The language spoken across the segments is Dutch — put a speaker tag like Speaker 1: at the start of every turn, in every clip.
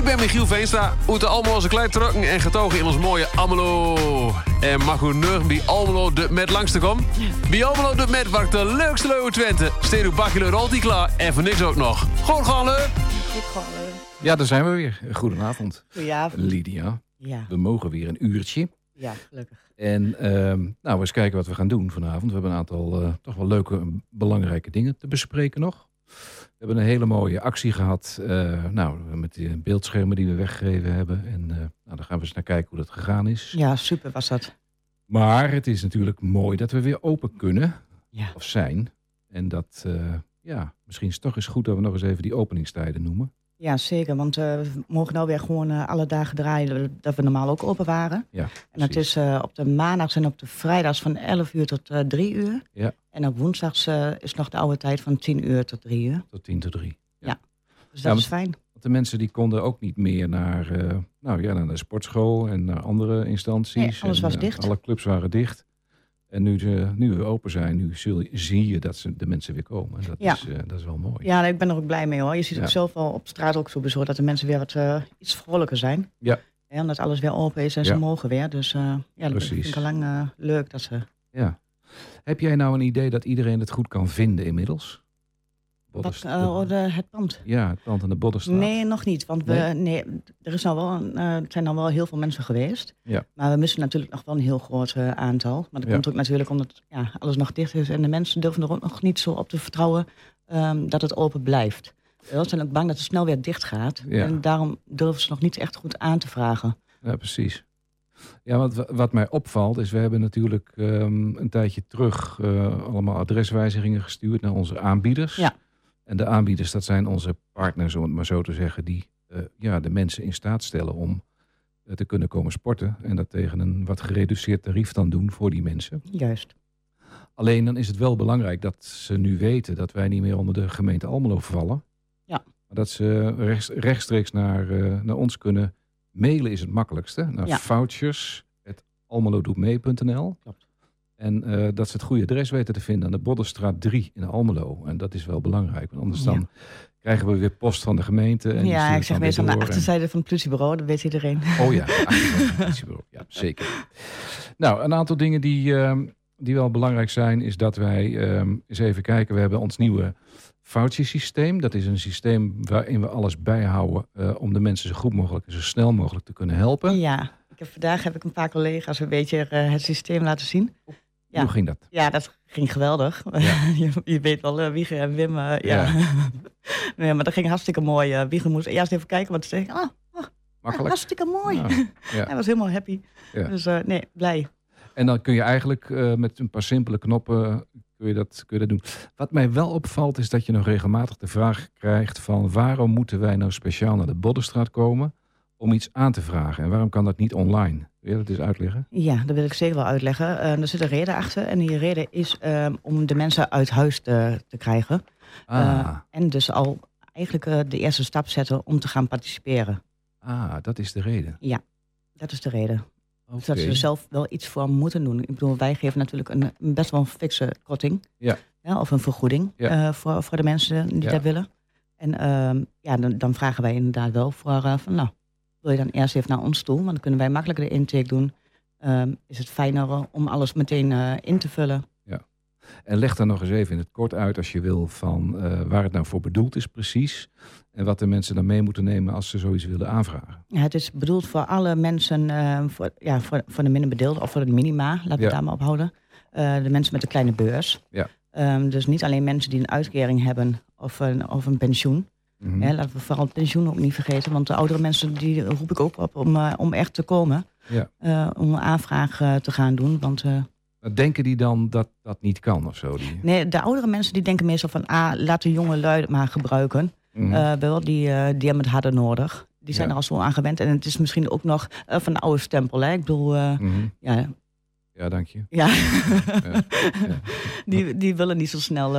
Speaker 1: Ik ben Michiel Veenstra, uit de Almeloze Kleintrukken en getogen in ons mooie Almelo. En mag u nu bij Almelo de met langs te komen? Bij Almelo de met waar de leukste leuwe Twente. Steed uw bakje rolt die klaar en voor niks ook nog. Gewoon gaan leuk.
Speaker 2: Ja, daar zijn we weer. Goedenavond,
Speaker 3: Goedenavond.
Speaker 2: Lydia.
Speaker 3: Ja,
Speaker 2: We mogen weer een uurtje.
Speaker 3: ja, gelukkig.
Speaker 2: En ehm, nou, we eens kijken wat we gaan doen vanavond. We hebben een aantal eh, toch wel leuke en belangrijke dingen te bespreken nog. We hebben een hele mooie actie gehad. eh, nou, met die beeldschermen die we weggegeven hebben. En eh, nou, daar gaan we eens naar kijken hoe dat gegaan is.
Speaker 3: Ja, super was dat.
Speaker 2: Maar het is natuurlijk mooi dat we weer open kunnen.
Speaker 3: Ja.
Speaker 2: Of zijn. En dat, eh, ja, misschien is het toch eens goed dat we nog eens even die openingstijden noemen.
Speaker 3: Ja, zeker. Want we mogen nou weer gewoon alle dagen draaien dat we normaal ook open waren.
Speaker 2: Ja,
Speaker 3: En dat is op de maandags en op de vrijdags van 11 uur tot eh 3 uur.
Speaker 2: Ja.
Speaker 3: En op woensdags eh, is nog de oude tijd van 10 uur tot 3 uur.
Speaker 2: Tot 10 tot 3.
Speaker 3: Dus
Speaker 2: Ja,
Speaker 3: dat is fijn.
Speaker 2: Want de mensen die konden ook niet meer naar, eh, nou ja, naar de sportschool en naar andere instanties.
Speaker 3: Nee, alles
Speaker 2: En,
Speaker 3: was
Speaker 2: eh,
Speaker 3: dicht.
Speaker 2: Alle clubs waren dicht. En nu, ze, nu we open zijn, nu zul, zie je dat ze, de mensen weer komen. Dat,
Speaker 3: Ja.
Speaker 2: is, dat is wel mooi.
Speaker 3: Ja, ik ben er ook blij mee hoor. Je ziet
Speaker 2: Ja.
Speaker 3: ook zelf al op straat ook sowieso dat de mensen weer wat iets vrolijker zijn.
Speaker 2: Ja.
Speaker 3: Ja, omdat alles weer open is en ze mogen weer. Dus ja, dat vind
Speaker 2: Precies.
Speaker 3: ik al lang leuk dat ze...
Speaker 2: Ja. Heb jij nou een idee dat iedereen het goed kan vinden inmiddels?
Speaker 3: Wat, eh, oh, de- het pand.
Speaker 2: Ja, het pand aan de Boddenstraat.
Speaker 3: Nee, nog niet. Want we,
Speaker 2: Nee?
Speaker 3: nee? er is nou wel een, eh, zijn nou wel heel veel mensen geweest.
Speaker 2: Ja.
Speaker 3: Maar we missen natuurlijk nog wel een heel groot eh, aantal. Maar dat
Speaker 2: Ja.
Speaker 3: komt ook natuurlijk omdat ja, alles nog dicht is. En de mensen durven er ook nog niet zo op te vertrouwen ehm, dat het open blijft. Ze zijn ook bang dat het snel weer dicht gaat.
Speaker 2: Ja.
Speaker 3: En daarom durven ze nog niet echt goed aan te vragen.
Speaker 2: Ja, precies. Ja, wat, wat mij opvalt is, we hebben natuurlijk ehm, een tijdje terug eh, allemaal adreswijzigingen gestuurd naar onze aanbieders.
Speaker 3: Ja.
Speaker 2: En de aanbieders, dat zijn onze partners, om het maar zo te zeggen, die eh, ja, de mensen in staat stellen om eh, te kunnen komen sporten. En dat tegen een wat gereduceerd tarief dan doen voor die mensen.
Speaker 3: Juist.
Speaker 2: Alleen dan is het wel belangrijk dat ze nu weten dat wij niet meer onder de gemeente Almelo vallen.
Speaker 3: Ja.
Speaker 2: Maar dat ze rechts, rechtstreeks naar, naar ons kunnen mailen is het makkelijkste. Naar
Speaker 3: Ja.
Speaker 2: vouchers.almelodoetmee.nl
Speaker 3: Klopt.
Speaker 2: En eh, dat ze het goede adres weten te vinden aan de Boddenstraat 3 in Almelo. En dat is wel belangrijk, want anders
Speaker 3: Ja.
Speaker 2: dan krijgen we weer post van de gemeente. En
Speaker 3: ja, ik zeg meestal aan de
Speaker 2: en-
Speaker 3: achterzijde van het politiebureau. Dat weet iedereen.
Speaker 2: Oh ja, het politiebureau. ja, zeker. Nou, een aantal dingen die, ehm, die wel belangrijk zijn, is dat wij ehm, eens even kijken. We hebben ons nieuwe vouchersysteem. Dat is een systeem waarin we alles bijhouden eh, om de mensen zo goed mogelijk en zo snel mogelijk te kunnen helpen.
Speaker 3: Ja. Ik heb, vandaag heb ik een paar collega's een beetje eh, het systeem laten zien. Ja.
Speaker 2: Hoe ging dat?
Speaker 3: Ja, dat ging geweldig. je, je weet wel, uh, Wieger en Wim. ja.
Speaker 2: Ja.
Speaker 3: nee, maar dat ging hartstikke mooi. Wieger moest eerst even kijken, want ze zei, ah,
Speaker 2: Makkelijk?
Speaker 3: hartstikke mooi. Hij was helemaal happy. Dus nee, blij.
Speaker 2: En dan kun je eigenlijk met een paar simpele knoppen kun je, dat, kun je dat doen. Wat mij wel opvalt is dat je nog regelmatig de vraag krijgt van waarom moeten wij nou speciaal naar de Boddenstraat komen om iets aan te vragen? En waarom kan dat niet online? Wil je dat eens uitleggen?
Speaker 3: Ja, dat wil ik zeker wel uitleggen. Uh, er zit een reden achter. En die reden is um, om de mensen uit huis te, te krijgen.
Speaker 2: Ah.
Speaker 3: Uh, en dus al eigenlijk uh, de eerste stap zetten om te gaan participeren.
Speaker 2: Ah, dat is de reden.
Speaker 3: Ja, dat is de reden.
Speaker 2: Okay.
Speaker 3: Dat ze er zelf wel iets voor moeten doen. Ik bedoel, wij geven natuurlijk een, een best wel een fikse korting.
Speaker 2: Ja.
Speaker 3: ja of een vergoeding
Speaker 2: ja.
Speaker 3: uh, voor, voor de mensen die
Speaker 2: ja.
Speaker 3: dat willen. En uh, ja, dan, dan, vragen wij inderdaad wel voor uh, van nou, wil je dan eerst even naar ons toe? Want dan kunnen wij makkelijker de intake doen. Um, is het fijner om alles meteen uh, in te vullen.
Speaker 2: Ja. En leg dan nog eens even in het kort uit als je wil van uh, waar het nou voor bedoeld is precies. En wat de mensen dan mee moeten nemen als ze zoiets willen aanvragen.
Speaker 3: Ja, het is bedoeld voor alle mensen, uh, voor, ja, voor, voor de minderbedeelden of voor de minima, laten we
Speaker 2: ja.
Speaker 3: het daar maar op houden. Uh, de mensen met een kleine beurs.
Speaker 2: Ja.
Speaker 3: Um, dus niet alleen mensen die een uitkering hebben of een, of een pensioen.
Speaker 2: Mhm.
Speaker 3: Mm -hmm. laten we vooral het pensioen ook niet vergeten. Want de oudere mensen, die roep ik ook op om, om echt te komen.
Speaker 2: Ja.
Speaker 3: Om een aanvraag te gaan doen. Want,
Speaker 2: Denken die dan dat dat niet kan of zo? Die...
Speaker 3: Nee, de oudere mensen die denken meestal van... Ah, laat de jonge lui het maar gebruiken.
Speaker 2: Mhm.
Speaker 3: Mm wel, die, die hebben het harder nodig. Die zijn
Speaker 2: Ja.
Speaker 3: er al zo aan gewend. En het is misschien ook nog van de oude stempel. Hè? Ik bedoel,
Speaker 2: Mm -hmm.
Speaker 3: ja,
Speaker 2: Ja, dank je.
Speaker 3: Ja. Die, die willen niet zo snel.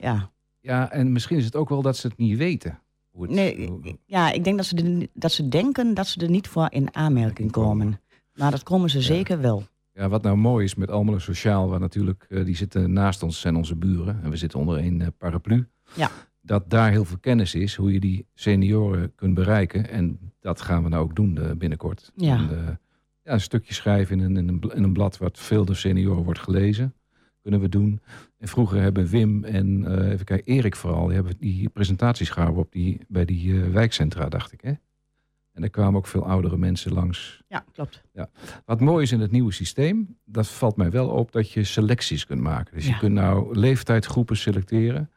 Speaker 3: Ja.
Speaker 2: Ja, en misschien is het ook wel dat ze het niet weten. Hoe het,
Speaker 3: Nee,
Speaker 2: hoe-
Speaker 3: ja, ik denk dat ze, dat ze denken dat ze er niet voor in aanmerking komen. Maar dat komen ze zeker wel.
Speaker 2: Ja, wat nou mooi is met Almelo Sociaal, waar natuurlijk, eh, die zitten naast ons, zijn onze buren. En we zitten onder één eh, paraplu.
Speaker 3: Ja.
Speaker 2: dat daar heel veel kennis is hoe je die senioren kunt bereiken. En dat gaan we nou ook doen eh, binnenkort.
Speaker 3: Ja.
Speaker 2: En, ja, een stukje schrijven in een, in, een, in een blad wat veel door senioren wordt gelezen. Kunnen we doen. En vroeger hebben Wim en even kijken, Erik vooral, die hebben die presentaties gehouden op die, bij die wijkcentra, dacht ik. Hè? En er kwamen ook veel oudere mensen langs.
Speaker 3: Ja, klopt.
Speaker 2: Wat mooi is in het nieuwe systeem, dat valt mij wel op dat je selecties kunt maken. Dus je
Speaker 3: Ja.
Speaker 2: kunt nou leeftijdsgroepen selecteren.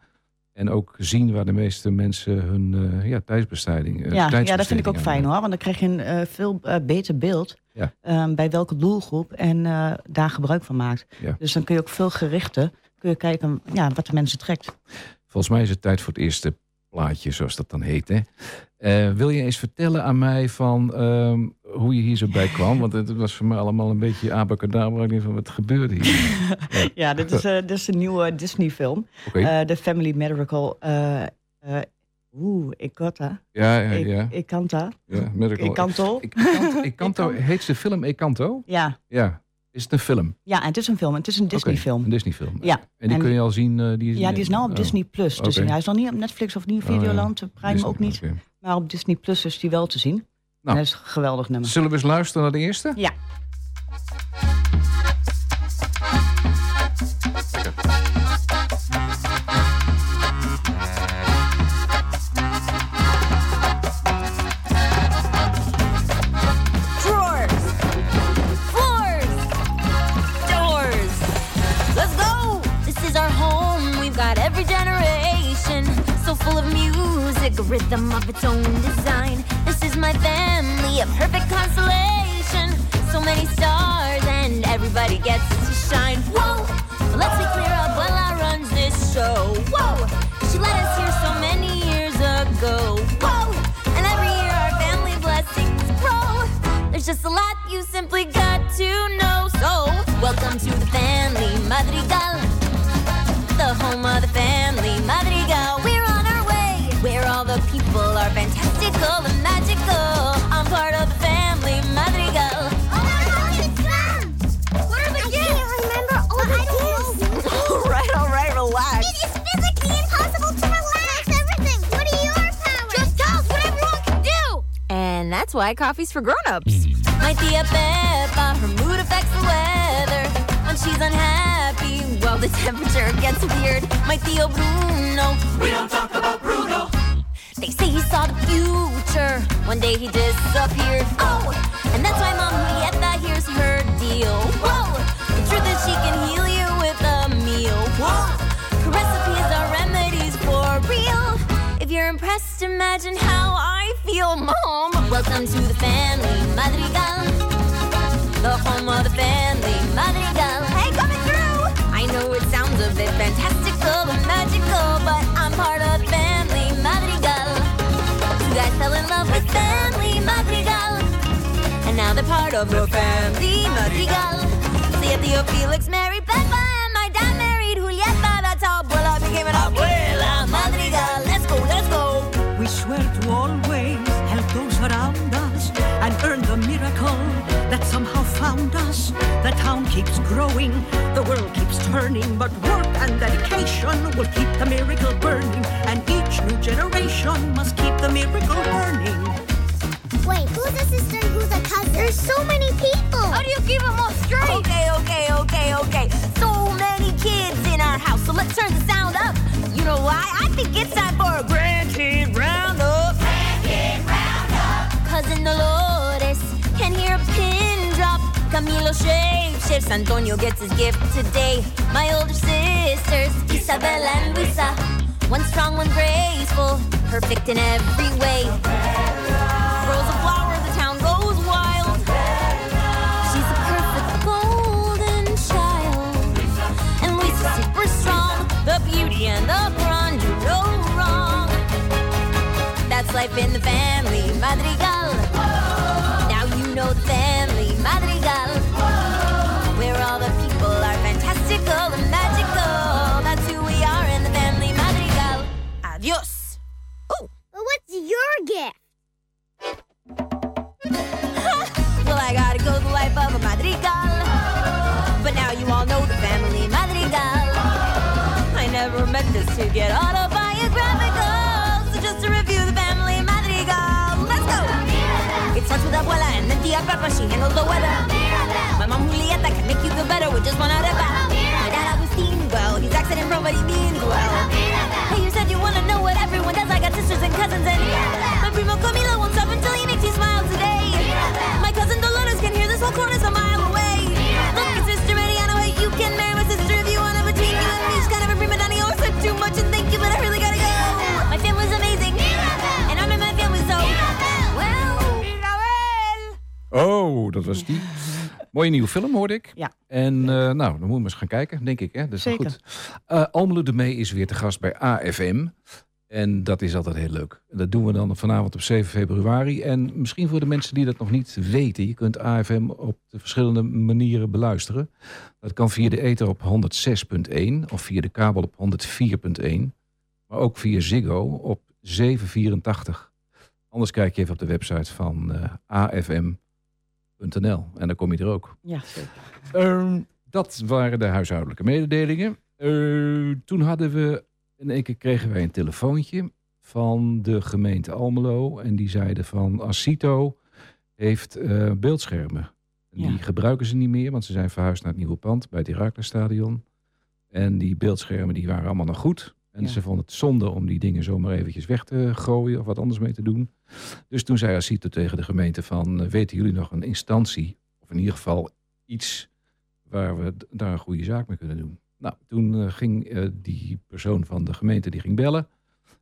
Speaker 2: En ook zien waar de meeste mensen hun eh, ja, tijdsbesteding. eh,
Speaker 3: Ja, ja, dat vind ik ook fijn hoor. Want dan krijg je een eh, veel beter beeld
Speaker 2: Ja.
Speaker 3: ehm, bij welke doelgroep en daar gebruik van maakt.
Speaker 2: Ja.
Speaker 3: Dus dan kun je ook veel gerichter kun je kijken ja, wat de mensen trekt.
Speaker 2: Volgens mij is het tijd voor het eerste plaatje, zoals dat dan heet. Hè? Eh, wil je eens vertellen aan mij van ehm, hoe je hier zo bij kwam? Want het was voor mij allemaal een beetje abacadabra. Ik denk van, wat gebeurde hier?
Speaker 3: Ja, dit is, eh, dit is een nieuwe Disney-film.
Speaker 2: Oké,
Speaker 3: Eh, The Family Miracle. eh eh, Oeh, ik kanta.
Speaker 2: ja, ja,
Speaker 3: Ik,
Speaker 2: ja.
Speaker 3: ik kanta.
Speaker 2: ja Miracle.
Speaker 3: Ik kanto.
Speaker 2: Ik, heet de film Ekanto?
Speaker 3: Ja.
Speaker 2: Ja. Is het een film?
Speaker 3: ja, het is een film. Het is een Disney-film.
Speaker 2: Een Disney-film.
Speaker 3: Ja.
Speaker 2: En die
Speaker 3: En-
Speaker 2: kun je al zien? die is,
Speaker 3: Ja, die is nou op
Speaker 2: oh.
Speaker 3: Disney Plus. Dus
Speaker 2: Oké.
Speaker 3: hij is nog niet op Netflix of niet
Speaker 2: Oh, ja.
Speaker 3: Videoland, Prime
Speaker 2: Disney,
Speaker 3: ook niet.
Speaker 2: oké.
Speaker 3: Maar op Disney Plus is die wel te zien.
Speaker 2: Nou.
Speaker 3: En dat is een geweldig nummer.
Speaker 2: Zullen we eens luisteren naar de eerste?
Speaker 3: Ja.
Speaker 4: Rhythm of its own design. This is my family, a perfect constellation. So many stars, and everybody gets to shine. Whoa! Let's be clear up I runs this show. Whoa! She let us here so many years ago. Whoa! And every year our family blessings grow. There's just a lot you simply got to know. So, welcome to the family Madrigal. The home of the family Madrigal. That's why coffee's for grown-ups. My tia Peppa, her mood affects the weather. When she's unhappy, well, the temperature gets weird. My Theo Bruno. We don't talk about Bruno. They say he saw the future. One day he disappeared. Oh, and that's why Mom Julieta here's her deal. Whoa, the truth is she can heal you with a meal. Whoa, her recipes are remedies for real. If you're impressed, imagine how I feel, Mom. Welcome to the family, Madrigal. The home of the family, Madrigal. Hey, coming through! I know it sounds a bit fantastical and magical, but I'm part of the family, Madrigal. You guys fell in love with family, Madrigal. And now they're part of the family, Madrigal. See Theo Felix married Peppa,
Speaker 5: somehow found us. The town keeps growing, the world keeps turning, but work and dedication will keep the miracle burning, and each new generation must keep the miracle burning.
Speaker 6: Wait, who's a sister and who's a cousin? There's so many people.
Speaker 4: How do you keep them all straight? Okay, okay, okay, okay. So many kids in our house, so let's turn the sound up. You know why? I think it's time for a grandkid roundup. Shape. Antonio gets his gift today. My older sisters, Isabella and Luisa. One strong, one graceful, perfect in every way. Grows a flower, the town goes wild. She's a perfect golden child. And Lisa's super strong. The beauty and the brawn do no wrong. That's life in the family, Madrigal. She handles the weather. My mom Julieta can make you feel better with just one arepa. My dad Agustin, well, he's accident prone, but he means well. Hey, you said you wanna know what everyone does. I got sisters and cousins, and my primo Camilo won't stop
Speaker 2: dat was die. Mooie nieuwe film, hoorde ik.
Speaker 3: Ja.
Speaker 2: En eh, nou, dan moeten we eens gaan kijken, denk ik. Hè? Dat is
Speaker 3: Zeker.
Speaker 2: goed. Eh Almelo de Mee is weer te gast bij AFM. En dat is altijd heel leuk. Dat doen we dan vanavond op 7 februari. En misschien voor de mensen die dat nog niet weten. Je kunt AFM op de verschillende manieren beluisteren. Dat kan via de ether op 106.1 of via de kabel op 104.1. Maar ook via Ziggo op 784. Anders kijk je even op de website van eh, afm.nl. En dan kom je er ook.
Speaker 3: Ja, zeker.
Speaker 2: Ehm, dat waren de huishoudelijke mededelingen. Eh, toen hadden we, in één keer kregen wij een telefoontje van de gemeente Almelo. En die zeiden van Asito heeft eh, beeldschermen.
Speaker 3: Ja.
Speaker 2: Die gebruiken ze niet meer, want ze zijn verhuisd naar het nieuwe pand bij het Herakles-stadion. En die beeldschermen die waren allemaal nog goed. En
Speaker 3: Ja.
Speaker 2: ze vonden het zonde om die dingen zomaar eventjes weg te gooien of wat anders mee te doen. Dus toen zei Asito tegen de gemeente van, eh, weten jullie nog een instantie, of in ieder geval iets waar we daar een goede zaak mee kunnen doen. Nou, toen eh, ging eh, die persoon van de gemeente die ging bellen.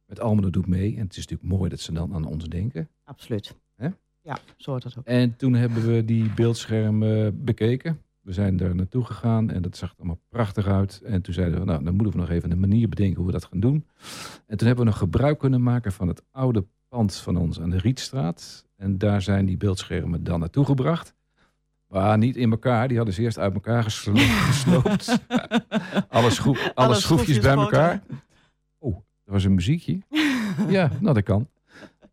Speaker 2: Met Almelo doet mee. En het is natuurlijk mooi dat ze dan aan ons denken.
Speaker 3: Absoluut. Ja, zo hoort het ook.
Speaker 2: En toen hebben we die beeldschermen bekeken. We zijn daar naartoe gegaan en dat zag er allemaal prachtig uit. En toen zeiden we, nou, dan moeten we nog even een manier bedenken hoe we dat gaan doen. En toen hebben we nog gebruik kunnen maken van het oude pand van ons aan de Rietstraat. En daar zijn die beeldschermen dan naartoe gebracht. Maar niet in elkaar. Die hadden ze eerst uit elkaar geslo- gesloopt. alle, schroef, alle, schroefjes
Speaker 3: schroefjes
Speaker 2: bij elkaar. Oh, er was een muziekje. ja, nou dat kan.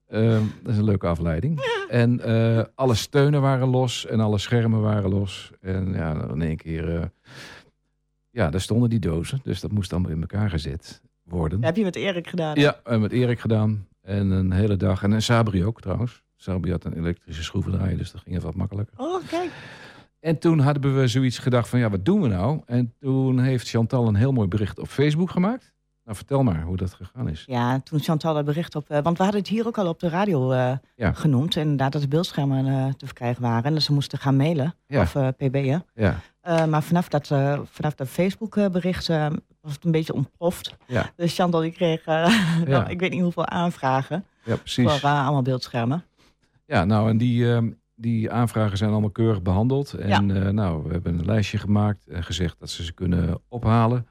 Speaker 2: Ehm, dat is een leuke afleiding. En eh, alle steunen waren los en alle schermen waren los. En ja, in één keer... eh, ja, daar stonden die dozen. Dus dat moest allemaal in elkaar gezet worden.
Speaker 3: heb je met Erik gedaan?
Speaker 2: Ja, en met Erik gedaan. En een hele dag. En, en Sabri ook trouwens. Sabri had een elektrische schroevendraaier, dus dat ging even wat makkelijker.
Speaker 3: Oh, kijk.
Speaker 2: En toen hadden we zoiets gedacht van, ja, wat doen we nou? En toen heeft Chantal een heel mooi bericht op Facebook gemaakt. Nou, vertel maar hoe dat gegaan is.
Speaker 3: Ja, toen Chantal dat bericht op... eh, want we hadden het hier ook al op de radio eh,
Speaker 2: Ja.
Speaker 3: genoemd. Inderdaad, dat de beeldschermen eh, te verkrijgen waren. En dat ze moesten gaan mailen.
Speaker 2: Ja.
Speaker 3: Of pb'en.
Speaker 2: Ja,
Speaker 3: maar vanaf dat, vanaf dat Facebook-bericht eh, was het een beetje ontploft.
Speaker 2: Ja.
Speaker 3: Dus Chantal die kreeg, nou, ik weet niet hoeveel aanvragen
Speaker 2: ja
Speaker 3: voor
Speaker 2: precies.
Speaker 3: eh, allemaal beeldschermen.
Speaker 2: Ja, nou, en die, die aanvragen zijn allemaal keurig behandeld. En nou, we hebben een lijstje gemaakt en gezegd dat ze ze kunnen ophalen.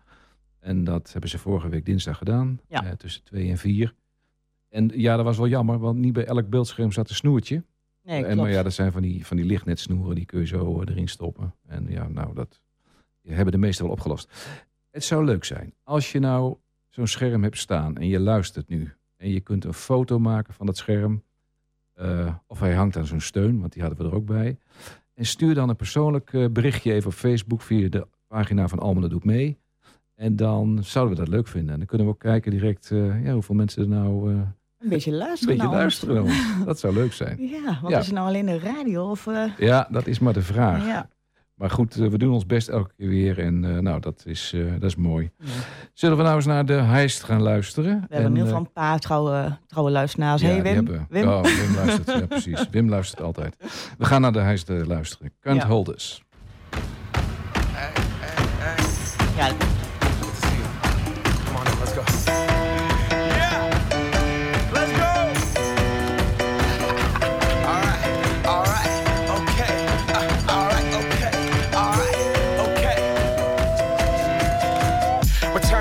Speaker 2: En dat hebben ze vorige week dinsdag gedaan,
Speaker 3: Ja.
Speaker 2: eh, tussen twee en vier. En ja, dat was wel jammer, want niet bij elk beeldscherm zat een snoertje.
Speaker 3: Nee,
Speaker 2: en, maar ja, dat zijn van die, van die lichtnetsnoeren, die kun je zo eh, erin stoppen. En ja, nou, dat hebben de meeste wel opgelost. Het zou leuk zijn als je nou zo'n scherm hebt staan en je luistert nu. En je kunt een foto maken van dat scherm. Eh, of hij hangt aan zo'n steun, want die hadden we er ook bij. En stuur dan een persoonlijk berichtje even op Facebook via de pagina van Almelo Doet Mee. En dan zouden we dat leuk vinden. En dan kunnen we ook kijken direct eh, ja, hoeveel mensen er nou eh,
Speaker 3: Een beetje
Speaker 2: een
Speaker 3: luisteren
Speaker 2: beetje
Speaker 3: naar ons.
Speaker 2: luisteren. ons. Dat zou leuk zijn.
Speaker 3: Ja, want
Speaker 2: Ja.
Speaker 3: is het nou alleen de radio? Of, eh,
Speaker 2: Ja, dat is maar de vraag.
Speaker 3: ja.
Speaker 2: Maar goed, we doen ons best elke keer weer. En nou, dat is, dat is mooi.
Speaker 3: Ja.
Speaker 2: Zullen we nou eens naar de heist gaan luisteren?
Speaker 3: We hebben in ieder geval
Speaker 2: En,
Speaker 3: een paar trouwe, trouwe luisteraars. hey
Speaker 2: ja, die
Speaker 3: Wim. Wim.
Speaker 2: Oh, Wim luistert. Ja, precies. Wim luistert altijd. We gaan naar de heist luisteren. Can't
Speaker 3: Ja.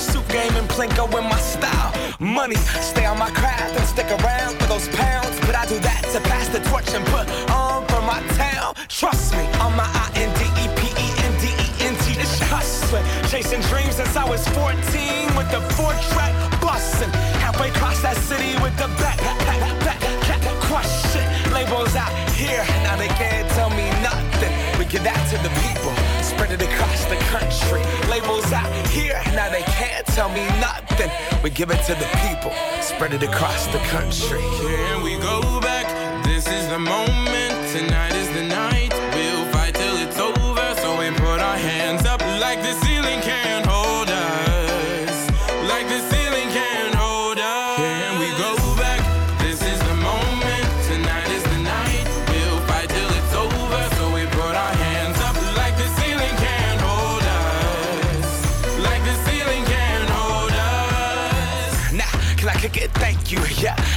Speaker 7: Suit game and Plinko in my style. Money, stay on my craft and stick around for those pounds. But I do that to pass the torch and put on for my town. Trust me, on my I N D E P E N D E N
Speaker 8: T. This hustling, chasing dreams since I was 14 with the four track busting. Halfway across that city with the back, back, back, back, crush it. Labels out here, now they can't tell me nothing. We give that to the people spread it across the country. Labels out here, now they can't tell me nothing. We give it to the people, spread it across the
Speaker 7: country. Can we go back? This is the moment.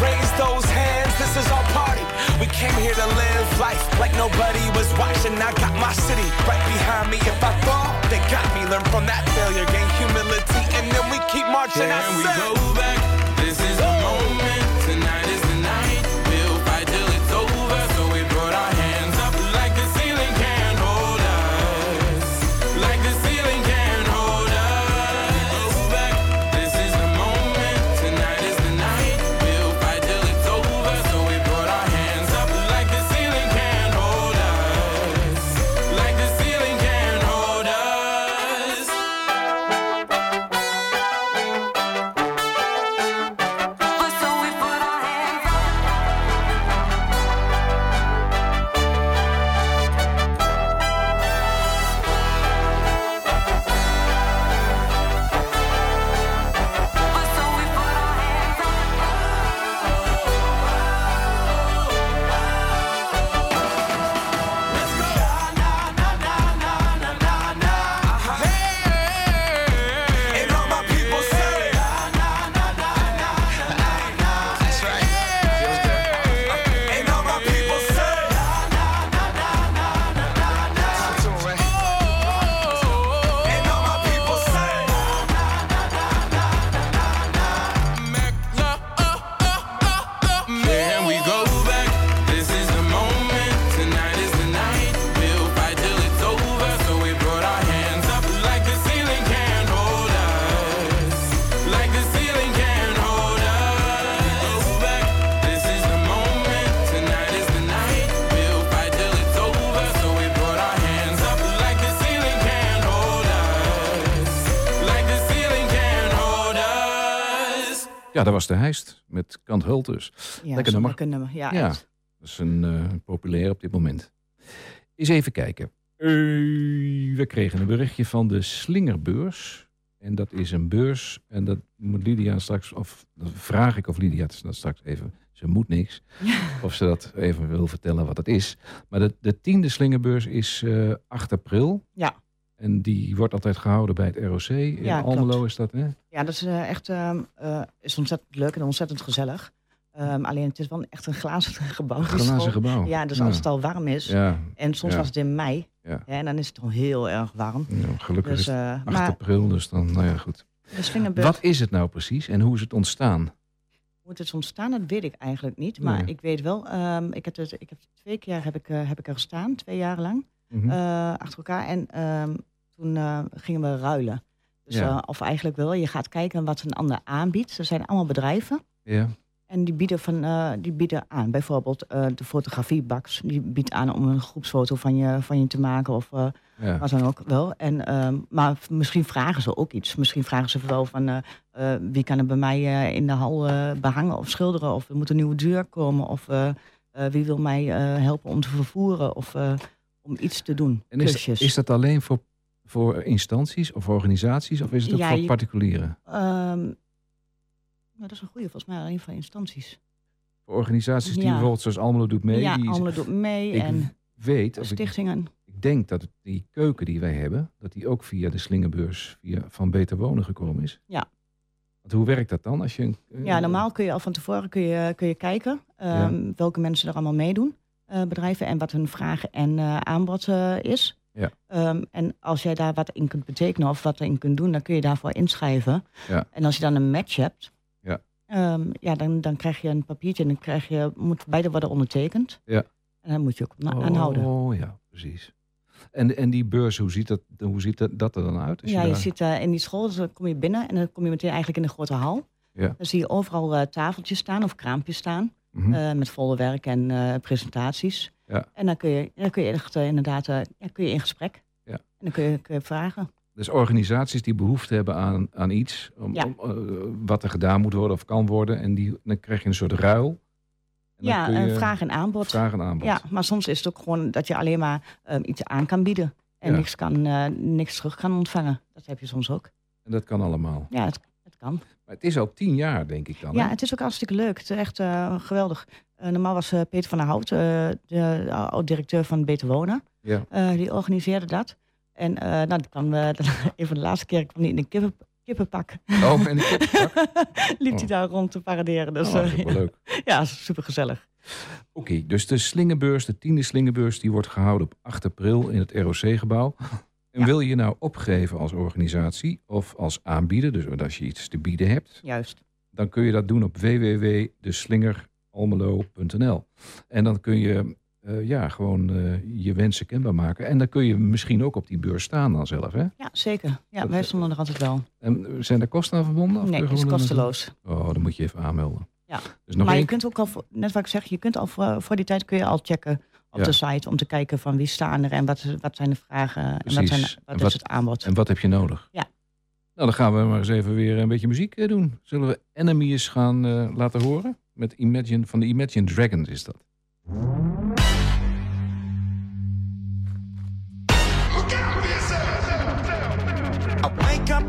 Speaker 7: Raise those hands, this is our party. We came here to live life like nobody was watching. I got my city right behind me. If I fall, they got me. Learn from that failure, gain humility, and then we keep marching. I
Speaker 8: Can we
Speaker 7: said-
Speaker 8: go back? This is the moment.
Speaker 2: Ja, dat was de Heist met Kant Hultus.
Speaker 3: Ja,
Speaker 2: Lekker nummer.
Speaker 3: lekker nummer. Ja,
Speaker 2: Ja.
Speaker 3: echt.
Speaker 2: Dat is een eh, populair op dit moment. Eens even kijken. Eh, we kregen een berichtje van de Slingerbeurs. En dat is een beurs. En dat moet Lydia straks, of dat vraag ik of Lydia dat straks even. Ze moet niks. Of ze dat even wil vertellen wat het is. Maar de, de tiende Slingerbeurs is eh 8 april.
Speaker 3: Ja.
Speaker 2: En die wordt altijd gehouden bij het ROC. In
Speaker 3: Ja,
Speaker 2: Almelo
Speaker 3: klopt.
Speaker 2: is dat, hè?
Speaker 3: Ja, dat is eh, echt ehm, eh, is ontzettend leuk en ontzettend gezellig. Ehm, alleen het is wel echt een glazen gebouw.
Speaker 2: Een glazen gebouw.
Speaker 3: Ja, dus
Speaker 2: Ja.
Speaker 3: als het al warm is.
Speaker 2: Ja,
Speaker 3: En soms was het in mei.
Speaker 2: Ja.
Speaker 3: en dan is het al heel erg warm.
Speaker 2: ja, gelukkig
Speaker 3: Dus,
Speaker 2: is het
Speaker 3: eh,
Speaker 2: 8
Speaker 3: maar
Speaker 2: april, dus dan, nou ja, goed.
Speaker 3: Slingerbeurs,
Speaker 2: Wat is het nou precies en hoe is het ontstaan?
Speaker 3: hoe het is ontstaan, dat weet ik eigenlijk niet. Maar
Speaker 2: Nee.
Speaker 3: ik weet wel, ehm, ik, heb het, ik heb twee keer heb ik, eh, heb ik er gestaan, twee jaar lang.
Speaker 2: Mhm.
Speaker 3: eh, achter elkaar. En ehm, toen eh, gingen we ruilen. Dus,
Speaker 2: Ja.
Speaker 3: eh, of eigenlijk wel, je gaat kijken wat een ander aanbiedt. Er zijn allemaal bedrijven.
Speaker 2: ja.
Speaker 3: En die bieden, van, die bieden aan. Bijvoorbeeld de fotografiebaks. Die biedt aan om een groepsfoto van je, van je te maken. Of
Speaker 2: Ja.
Speaker 3: wat dan ook wel. En, ehm, maar misschien vragen ze ook iets. Misschien vragen ze wel van... wie kan er bij mij in de hal eh, behangen of schilderen? Of er moet een nieuwe deur komen? Of wie wil mij helpen om te vervoeren? Of om iets te doen?
Speaker 2: En is,
Speaker 3: Klusjes.
Speaker 2: is dat alleen voor, voor instanties of organisaties of is het ook
Speaker 3: Ja,
Speaker 2: voor
Speaker 3: je-
Speaker 2: particulieren?
Speaker 3: Ehm, nou, dat is een goede, volgens mij alleen van instanties.
Speaker 2: Voor organisaties die
Speaker 3: Ja.
Speaker 2: bijvoorbeeld zoals Almelo doet mee.
Speaker 3: ja,
Speaker 2: die
Speaker 3: allemaal doet mee.
Speaker 2: ik
Speaker 3: en
Speaker 2: weet, ik,
Speaker 3: stichtingen.
Speaker 2: ik denk dat die keuken die wij hebben, dat die ook via de slingerbeurs via, van Beter Wonen gekomen is.
Speaker 3: Ja.
Speaker 2: Hoe werkt dat dan? Als je, een- eh,
Speaker 3: Ja, normaal kun je al van tevoren kun je, kun je kijken ehm, welke mensen er allemaal meedoen, eh, bedrijven, en wat hun vraag en eh, aanbod eh, is.
Speaker 2: Ja.
Speaker 3: Ehm, en als jij daar wat in kunt betekenen of wat in kunt doen, dan kun je daarvoor inschrijven.
Speaker 2: Ja.
Speaker 3: En als je dan een match hebt,
Speaker 2: Ja.
Speaker 3: Ehm, ja, dan, dan krijg je een papiertje en dan krijg je, moet beide worden ondertekend.
Speaker 2: Ja.
Speaker 3: En dan moet je ook na- aanhouden.
Speaker 2: Oh ja, precies. En, en die beurs, hoe ziet dat, hoe ziet dat, dat er dan uit? Als
Speaker 3: ja, je
Speaker 2: daar-
Speaker 3: zit in die school, dus dan kom je binnen en dan kom je meteen eigenlijk in de grote hal.
Speaker 2: Ja.
Speaker 3: Dan zie je overal tafeltjes staan of kraampjes staan.
Speaker 2: Mhm.
Speaker 3: eh, met volle werk en eh, presentaties.
Speaker 2: Ja.
Speaker 3: En dan kun je, dan kun je echt eh, inderdaad ja, kun je in gesprek.
Speaker 2: Ja.
Speaker 3: En dan kun je, kun je vragen.
Speaker 2: Dus organisaties die behoefte hebben aan, aan iets, om,
Speaker 3: Ja.
Speaker 2: om, wat er gedaan moet worden of kan worden. En die, dan krijg je een soort ruil. En
Speaker 3: ja,
Speaker 2: kun je
Speaker 3: een vraag en aanbod.
Speaker 2: vraag en aanbod.
Speaker 3: Ja, maar soms is het ook gewoon dat je alleen maar eh, iets aan kan bieden. En niks, kan, niks terug kan ontvangen. Dat heb je soms ook.
Speaker 2: En dat kan allemaal.
Speaker 3: Ja, kan.
Speaker 2: Maar het is al tien jaar, denk ik dan.
Speaker 3: Ja,
Speaker 2: hè?
Speaker 3: het is ook hartstikke leuk. Het is echt eh, geweldig. Eh, normaal was eh, Peter van der Hout, de oud-directeur van Beter Wonen.
Speaker 2: Ja.
Speaker 3: Die organiseerde dat. En nou, die kwam, een van de laatste keer kwam hij in een kippen, kippenpak.
Speaker 2: Oh, en ik heb
Speaker 3: Liep
Speaker 2: Oh.
Speaker 3: hij daar rond te paraderen. Dus,
Speaker 2: Oh, dat is wel leuk.
Speaker 3: ja, super gezellig.
Speaker 2: Oké, dus de slingerbeurs, de tiende slingerbeurs, die wordt gehouden op 8 april in het ROC-gebouw. En wil je nou opgeven als organisatie of als aanbieder, dus als je iets te bieden hebt,
Speaker 3: Juist.
Speaker 2: dan kun je dat doen op www.deslingeralmelo.nl. En dan kun je eh, ja, gewoon eh, je wensen kenbaar maken. En dan kun je misschien ook op die beurs staan dan zelf. Hè?
Speaker 3: Ja, zeker. Ja,
Speaker 2: Dat-
Speaker 3: wij stonden er altijd wel.
Speaker 2: En eh, zijn er kosten aan verbonden? Of
Speaker 3: Nee, het is kosteloos.
Speaker 2: Oh, dan moet je even aanmelden.
Speaker 3: Ja.
Speaker 2: Dus nog
Speaker 3: maar je kunt ook al, net wat ik zeg, je kunt al voor, voor die tijd kun je al checken op
Speaker 2: Ja.
Speaker 3: de site om te kijken van wie staan er en wat, wat zijn de vragen en wat, zijn,
Speaker 2: En
Speaker 3: wat, is het aanbod.
Speaker 2: En wat heb je nodig?
Speaker 3: Ja.
Speaker 2: Nou, dan gaan we maar eens even weer een beetje muziek eh, doen. Zullen we Enemy eens gaan eh, laten horen? Met Imagine, van de Imagine Dragons is dat.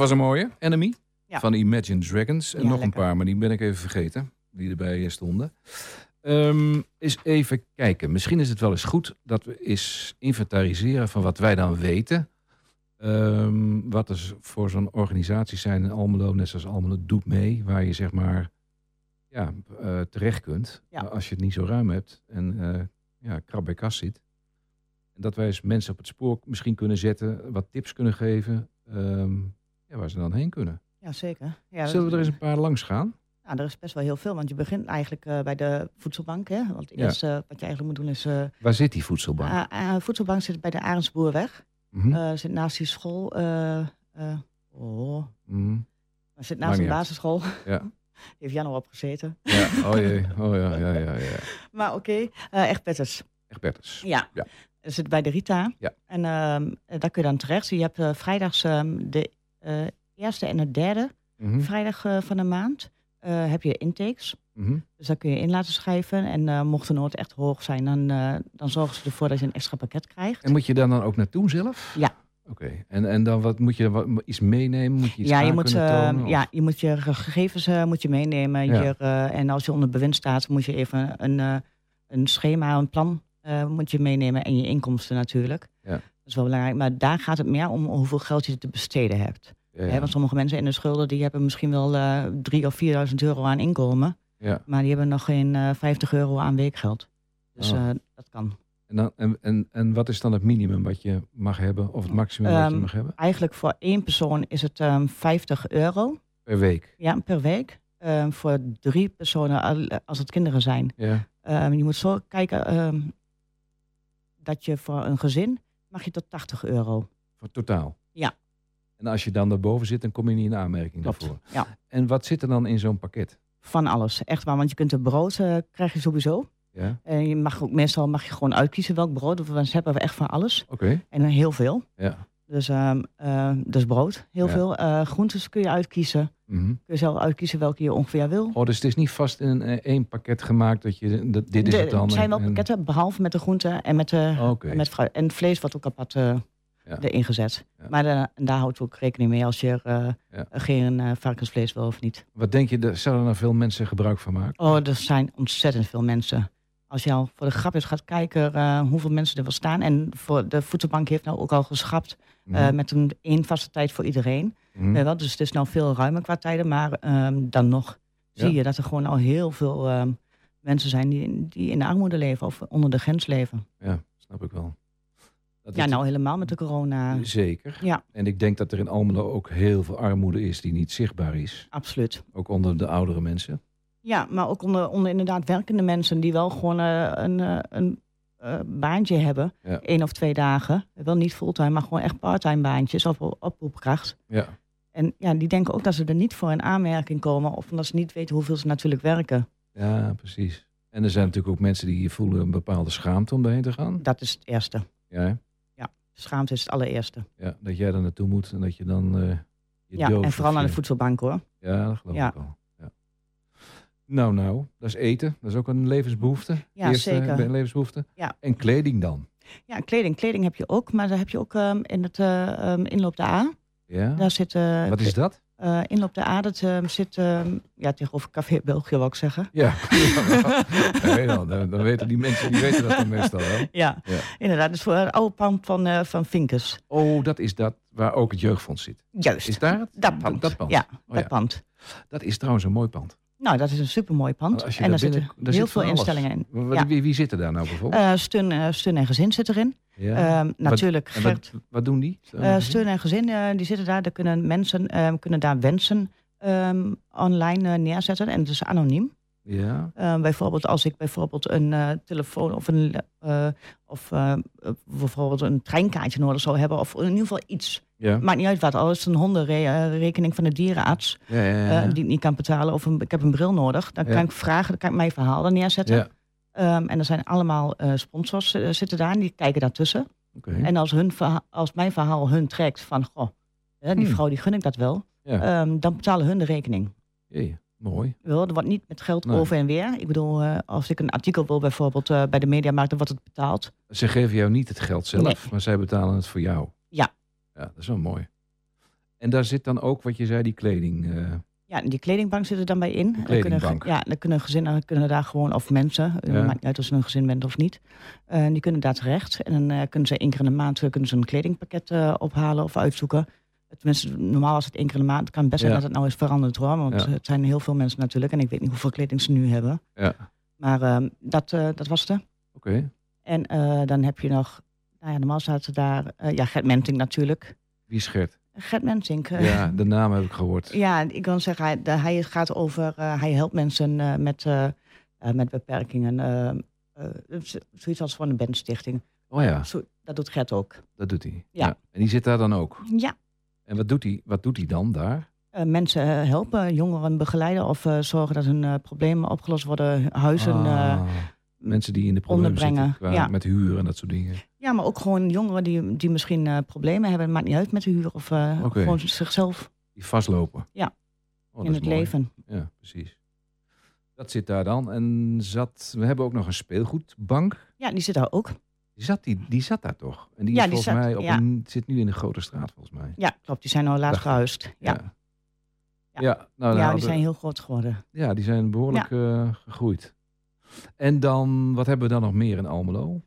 Speaker 2: dat was een mooie. Enemy
Speaker 3: Ja.
Speaker 2: van Imagine Dragons. En
Speaker 3: Ja,
Speaker 2: nog een paar, maar die ben ik even vergeten. Die erbij eh, stonden. Ehm eens even kijken. Misschien is het wel eens goed dat we eens inventariseren van wat wij dan weten. Ehm, wat er voor zo'n organisatie zijn in Almelo, net zoals Almelo doet mee. Waar je zeg maar ja, eh, terecht kunt.
Speaker 3: Ja.
Speaker 2: Als je het niet zo ruim hebt en eh, ja, krap bij kas zit. En dat wij eens mensen op het spoor misschien kunnen zetten, wat tips kunnen geven, ehm, ja, waar ze dan heen kunnen.
Speaker 3: Ja, zeker. Ja,
Speaker 2: Zullen we er eens een paar langs gaan?
Speaker 3: Ja, er is best wel heel veel, want je begint eigenlijk eh, bij de voedselbank. Hè? Want het
Speaker 2: Ja.
Speaker 3: eerste eh, wat je eigenlijk moet doen is... eh
Speaker 2: Waar zit die voedselbank?
Speaker 3: ah, voedselbank zit bij de Arendsboerweg. Eh, zit naast die school. oh, maar zit naast een basisschool.
Speaker 2: Ja.
Speaker 3: Die heeft Jan al opgezeten.
Speaker 2: ja, oh jee, oh ja, ja, ja, ja.
Speaker 3: Maar oké, echt petters.
Speaker 2: Echt Bertens.
Speaker 3: Ja. Zit bij de Rita.
Speaker 2: Ja.
Speaker 3: En ehm, daar kun je dan terecht. Je hebt vrijdags ehm, de eerste en de derde
Speaker 2: Mhm.
Speaker 3: vrijdag eh, van de maand. eh, heb je intakes.
Speaker 2: Mhm.
Speaker 3: Dus daar kun je in laten schrijven. En eh, mocht de nood echt hoog zijn, dan, eh, dan zorgen ze ervoor dat je een extra pakket krijgt.
Speaker 2: En moet je daar dan ook naartoe zelf?
Speaker 3: Ja.
Speaker 2: Oké. En, en dan wat moet je wat, iets meenemen? Moet je iets
Speaker 3: ja, je moet, eh,
Speaker 2: tonen,
Speaker 3: ja, je moet je gegevens eh, moet je meenemen.
Speaker 2: Ja.
Speaker 3: Je, eh, en als je onder bewind staat, moet je even een, eh, een schema, een plan eh, moet je meenemen. En je inkomsten natuurlijk.
Speaker 2: Ja.
Speaker 3: Dat is wel belangrijk. Maar daar gaat het meer om hoeveel geld je te besteden hebt.
Speaker 2: Ja, ja.
Speaker 3: Hè, want sommige mensen in de schulden die hebben misschien wel eh 3.000 of 4.000 euro aan inkomen.
Speaker 2: Ja.
Speaker 3: Maar die hebben nog geen eh 50 euro aan weekgeld. Dus
Speaker 2: Oh.
Speaker 3: eh, dat kan.
Speaker 2: En, dan, en, en, en wat is dan het minimum wat je mag hebben? Of het maximum wat je
Speaker 3: Ehm,
Speaker 2: mag hebben?
Speaker 3: Eigenlijk voor één persoon is het ehm 50 euro
Speaker 2: Per week?
Speaker 3: ja, per week. Ehm, voor drie personen, al- als het kinderen zijn.
Speaker 2: Ja.
Speaker 3: Je moet zo kijken dat je voor een gezin mag je tot 80 euro.
Speaker 2: Voor totaal?
Speaker 3: Ja.
Speaker 2: En als je dan daarboven zit, dan kom je niet in aanmerking
Speaker 3: Klopt,
Speaker 2: daarvoor?
Speaker 3: ja.
Speaker 2: En wat zit er dan in zo'n pakket?
Speaker 3: Van alles, echt waar. Want je kunt er brood, eh, krijg je sowieso.
Speaker 2: Ja?
Speaker 3: En je mag ook meestal mag je gewoon uitkiezen welk brood. Want ze hebben we echt van alles.
Speaker 2: Oké.
Speaker 3: En eh, heel veel.
Speaker 2: Ja.
Speaker 3: Dus, ehm eh, dus brood, heel
Speaker 2: Ja.
Speaker 3: veel. Eh, groentes kun je uitkiezen.
Speaker 2: Mhm.
Speaker 3: Kun je zelf uitkiezen welke je ongeveer wil.
Speaker 2: Oh, dus het is niet vast in eh, één pakket gemaakt dat je dat, dit is
Speaker 3: De-
Speaker 2: het dan.
Speaker 3: Er zijn wel
Speaker 2: en-
Speaker 3: pakketten, behalve met de groenten en met, de, en met fruit. En vlees wordt ook apart eh,
Speaker 2: Ja.
Speaker 3: erin gezet.
Speaker 2: Ja.
Speaker 3: Maar daar houdt we ook rekening mee als je eh,
Speaker 2: Ja.
Speaker 3: geen eh, varkensvlees wil of niet.
Speaker 2: Wat denk je, er- zouden er veel mensen gebruik van maken?
Speaker 3: Oh, er zijn ontzettend veel mensen. Als je al voor de grap eens gaat kijken eh, hoeveel mensen er wel staan. En voor de voedselbank heeft nou ook al geschrapt eh,
Speaker 2: Mhm.
Speaker 3: met een één vaste tijd voor iedereen. Eh, wel, dus het is nou veel ruimer qua tijden. Maar ehm, dan nog
Speaker 2: Ja.
Speaker 3: zie je dat er gewoon al heel veel ehm, mensen zijn die, die in de armoede leven of onder de grens leven.
Speaker 2: Ja, snap ik wel. Dat
Speaker 3: Ja, nou helemaal met de corona.
Speaker 2: Zeker.
Speaker 3: Ja,
Speaker 2: En ik denk dat er in Almelo ook heel veel armoede is die niet zichtbaar is.
Speaker 3: absoluut.
Speaker 2: Ook onder de oudere mensen.
Speaker 3: Ja, maar ook onder, onder inderdaad werkende mensen die wel gewoon eh, een, eh, een eh, baantje hebben.
Speaker 2: Ja.
Speaker 3: één of twee dagen. Wel niet fulltime, maar gewoon echt parttime baantjes of oproepkracht.
Speaker 2: Ja.
Speaker 3: En ja, die denken ook dat ze er niet voor in aanmerking komen. Of omdat ze niet weten hoeveel ze natuurlijk werken.
Speaker 2: Ja, precies. En er zijn natuurlijk ook mensen die voelen een bepaalde schaamte om daarheen te gaan.
Speaker 3: Dat is het eerste.
Speaker 2: Ja, hè?
Speaker 3: Schaamte is het allereerste.
Speaker 2: ja dat jij daar naartoe moet en dat je dan je
Speaker 3: Ja, en vooral naar de voedselbank hoor.
Speaker 2: Ja, dat geloof
Speaker 3: Ja.
Speaker 2: ik al. Nou, nou, dat is eten. Dat is ook een levensbehoefte.
Speaker 3: Ja,
Speaker 2: Eerste
Speaker 3: zeker.
Speaker 2: be- levensbehoefte.
Speaker 3: Ja.
Speaker 2: En kleding dan.
Speaker 3: Ja, kleding. Kleding heb je ook, maar daar heb je ook ehm, in het eh, ehm, inloop de A.
Speaker 2: Ja.
Speaker 3: Daar zit, eh,
Speaker 2: Wat is dat?
Speaker 3: eh, inloop de A, dat ehm, zit ja, tegenover Café België, wil ik zeggen.
Speaker 2: Ja. dan, dan, weten die mensen die weten dat dan meestal wel.
Speaker 3: Ja,
Speaker 2: Ja.
Speaker 3: inderdaad. Dus voor het oude pand van, eh van Vinkers.
Speaker 2: Oh, dat is dat waar ook het jeugdfonds zit.
Speaker 3: Juist.
Speaker 2: Is daar het?
Speaker 3: Dat pand.
Speaker 2: Dat pand.
Speaker 3: Ja,
Speaker 2: Oh,
Speaker 3: dat
Speaker 2: ja.
Speaker 3: pand.
Speaker 2: Dat is trouwens een mooi pand.
Speaker 3: Nou, dat is een supermooi pand. En
Speaker 2: daar
Speaker 3: zitten
Speaker 2: daar
Speaker 3: heel
Speaker 2: zit
Speaker 3: veel instellingen in.
Speaker 2: Wie,
Speaker 3: Ja.
Speaker 2: wie, wie zit er daar nou bijvoorbeeld?
Speaker 3: Eh, steun, eh, steun en gezin zit erin.
Speaker 2: Ja.
Speaker 3: Ehm, natuurlijk,
Speaker 2: wat,
Speaker 3: Gert.
Speaker 2: wat doen die?
Speaker 3: Eh, steun en gezin, die zitten daar. Daar kunnen mensen ehm, kunnen daar wensen ehm, online neerzetten. En het is anoniem.
Speaker 2: Ja.
Speaker 3: Eh, bijvoorbeeld als ik bijvoorbeeld een eh, telefoon of een eh, of eh, bijvoorbeeld een treinkaartje nodig zou hebben. Of in ieder geval iets.
Speaker 2: Ja.
Speaker 3: Maakt niet uit wat. Al is het een hondenrekening van de dierenarts.
Speaker 2: Ja,
Speaker 3: die ik niet kan betalen. Of een, ik heb een bril nodig. Dan kan ik vragen. Dan kan ik mijn verhaal er neerzetten. Ehm, en er zijn allemaal sponsors zitten daar. En die kijken daartussen. En als, hun verha- als mijn verhaal hun trekt van... Goh, die
Speaker 2: Hmm.
Speaker 3: vrouw die gun ik dat wel. Ehm, dan betalen hun de rekening.
Speaker 2: Jee, mooi.
Speaker 3: Wel, er wordt niet met geld
Speaker 2: Nee.
Speaker 3: over en weer. Ik bedoel, eh, als ik een artikel wil bijvoorbeeld eh, bij de Mediamarkt, dan wordt het betaald.
Speaker 2: Ze geven jou niet het geld zelf,
Speaker 3: Nee.
Speaker 2: maar zij betalen het voor jou.
Speaker 3: Ja.
Speaker 2: Ja, dat is wel mooi. En daar zit dan ook, wat je zei, die kleding. eh,
Speaker 3: Ja, die kledingbank zit er dan bij in. Dan
Speaker 2: Kledingbank.
Speaker 3: Kunnen, ja, dan kunnen gezinnen kunnen daar gewoon, of mensen, het maakt niet uit of ze een gezin bent of niet. die kunnen daar terecht. En dan kunnen ze één keer in de maand kunnen ze een kledingpakket ophalen of uitzoeken. Tenminste, normaal was het één keer in de maand. Het kan best zijn
Speaker 2: Ja.
Speaker 3: dat het nou is veranderd hoor. Want
Speaker 2: Ja.
Speaker 3: het zijn heel veel mensen natuurlijk. En ik weet niet hoeveel kleding ze nu hebben.
Speaker 2: Ja.
Speaker 3: Maar ehm, dat, eh, dat was het.
Speaker 2: Oké.
Speaker 3: En eh, dan heb je nog... Nou ja, normaal zaten daar... eh, ja, Gert Mentink natuurlijk.
Speaker 2: Wie is Gert?
Speaker 3: Gert Mentink. eh,
Speaker 2: Ja, de naam heb ik gehoord.
Speaker 3: Ja, ik kan zeggen, hij, de- hij gaat over, hij helpt mensen met, met beperkingen. eh, eh, z- zoiets als van de bandstichting.
Speaker 2: Oh ja,
Speaker 3: Zo, dat doet Gert ook.
Speaker 2: dat doet hij.
Speaker 3: Ja.
Speaker 2: En die zit daar dan ook.
Speaker 3: Ja,
Speaker 2: En wat doet hij, wat doet hij dan daar?
Speaker 3: eh, mensen eh, helpen, jongeren begeleiden of eh, zorgen dat hun problemen opgelost worden. Huizen,
Speaker 2: Ah, mensen die in de problemen zitten qua-
Speaker 3: ja.
Speaker 2: met huur en dat soort dingen.
Speaker 3: ja, maar ook gewoon jongeren die, die misschien problemen hebben. Het maakt niet uit met de huur of gewoon zichzelf
Speaker 2: Die vastlopen.
Speaker 3: Ja.
Speaker 2: Oh,
Speaker 3: in het
Speaker 2: mooi.
Speaker 3: leven.
Speaker 2: Ja, precies. Dat zit daar dan. En zat, we hebben ook nog een speelgoedbank.
Speaker 3: Ja, die zit daar ook.
Speaker 2: Die zat, die, die zat daar toch? En die,
Speaker 3: Ja,
Speaker 2: is
Speaker 3: die
Speaker 2: volgens
Speaker 3: zat-
Speaker 2: mij op
Speaker 3: ja.
Speaker 2: een, zit nu in de grote straat, volgens mij.
Speaker 3: Ja, klopt. Die zijn al laatst
Speaker 2: ik.
Speaker 3: verhuisd. Ja,
Speaker 2: Ja,
Speaker 3: Ja.
Speaker 2: nou,
Speaker 3: ja die zijn heel groot geworden.
Speaker 2: ja, die zijn behoorlijk eh, gegroeid. En dan, wat hebben we dan nog meer in Almelo?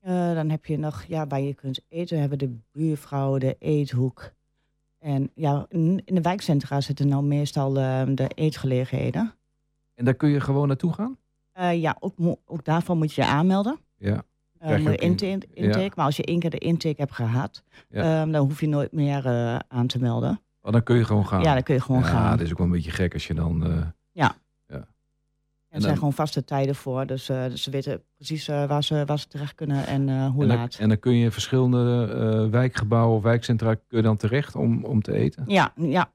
Speaker 3: Eh, dan heb je nog, ja, waar je kunt eten, hebben de buurvrouw, de eethoek. En ja, in de wijkcentra zitten nou meestal eh, de eetgelegenheden.
Speaker 2: En daar kun je gewoon naartoe gaan?
Speaker 3: Eh, ja, ook, ook daarvan moet je je aanmelden.
Speaker 2: Ja.
Speaker 3: Eh
Speaker 2: ook in-
Speaker 3: intake. Maar als je één keer de intake hebt gehad,
Speaker 2: Ja.
Speaker 3: ehm, dan hoef je nooit meer eh, aan te melden.
Speaker 2: Oh, dan kun je gewoon gaan.
Speaker 3: Ja, dan kun je gewoon
Speaker 2: ja,
Speaker 3: gaan.
Speaker 2: dat is ook wel een beetje gek als je dan... eh,
Speaker 3: En er zijn
Speaker 2: dan-
Speaker 3: gewoon vaste tijden voor. Dus, eh, dus ze weten precies waar, ze, waar ze terecht kunnen en hoe
Speaker 2: en, dan,
Speaker 3: laat.
Speaker 2: en dan kun je verschillende eh, wijkgebouwen of wijkcentra kun je dan terecht om, om te eten?
Speaker 3: Ja, ja.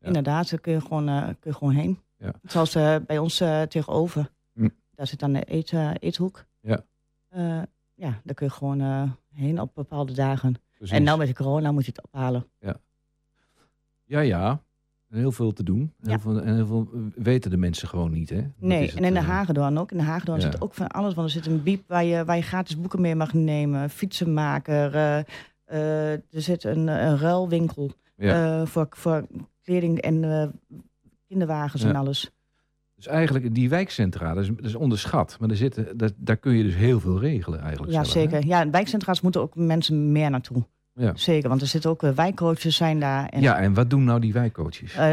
Speaker 3: inderdaad. Daar kun je gewoon, kun je gewoon heen.
Speaker 2: Ja.
Speaker 3: Zoals bij ons tegenover.
Speaker 2: Hm.
Speaker 3: Daar zit dan de eet, eethoek.
Speaker 2: Ja.
Speaker 3: Eh, ja, daar kun je gewoon eh, heen op bepaalde dagen.
Speaker 2: Precies.
Speaker 3: En nou met de corona moet je het ophalen.
Speaker 2: Ja, ja. Heel veel te doen. Heel
Speaker 3: Ja.
Speaker 2: veel, en heel veel weten de mensen gewoon niet, hè? Dat
Speaker 3: Nee,
Speaker 2: het,
Speaker 3: en in de
Speaker 2: eh,
Speaker 3: Hagedorn ook. In de Hagedorn
Speaker 2: Ja.
Speaker 3: zit ook van alles. Want er zit een biep waar je, waar je gratis boeken mee mag nemen. Fietsenmaker. eh, eh, er zit een, een ruilwinkel
Speaker 2: Ja.
Speaker 3: eh, voor, voor kleding en eh, kinderwagens en
Speaker 2: Ja.
Speaker 3: alles.
Speaker 2: Dus eigenlijk die wijkcentra, dat is, dat is onderschat. Maar er zitten, dat, daar kun je dus heel veel regelen eigenlijk.
Speaker 3: Ja,
Speaker 2: zelf, hè?
Speaker 3: zeker. Ja, wijkcentra's moeten ook mensen meer naartoe.
Speaker 2: Ja.
Speaker 3: Zeker, want er zitten ook eh, wijkcoaches zijn daar. En,
Speaker 2: ja, en wat doen nou die wijkcoaches?
Speaker 3: eh,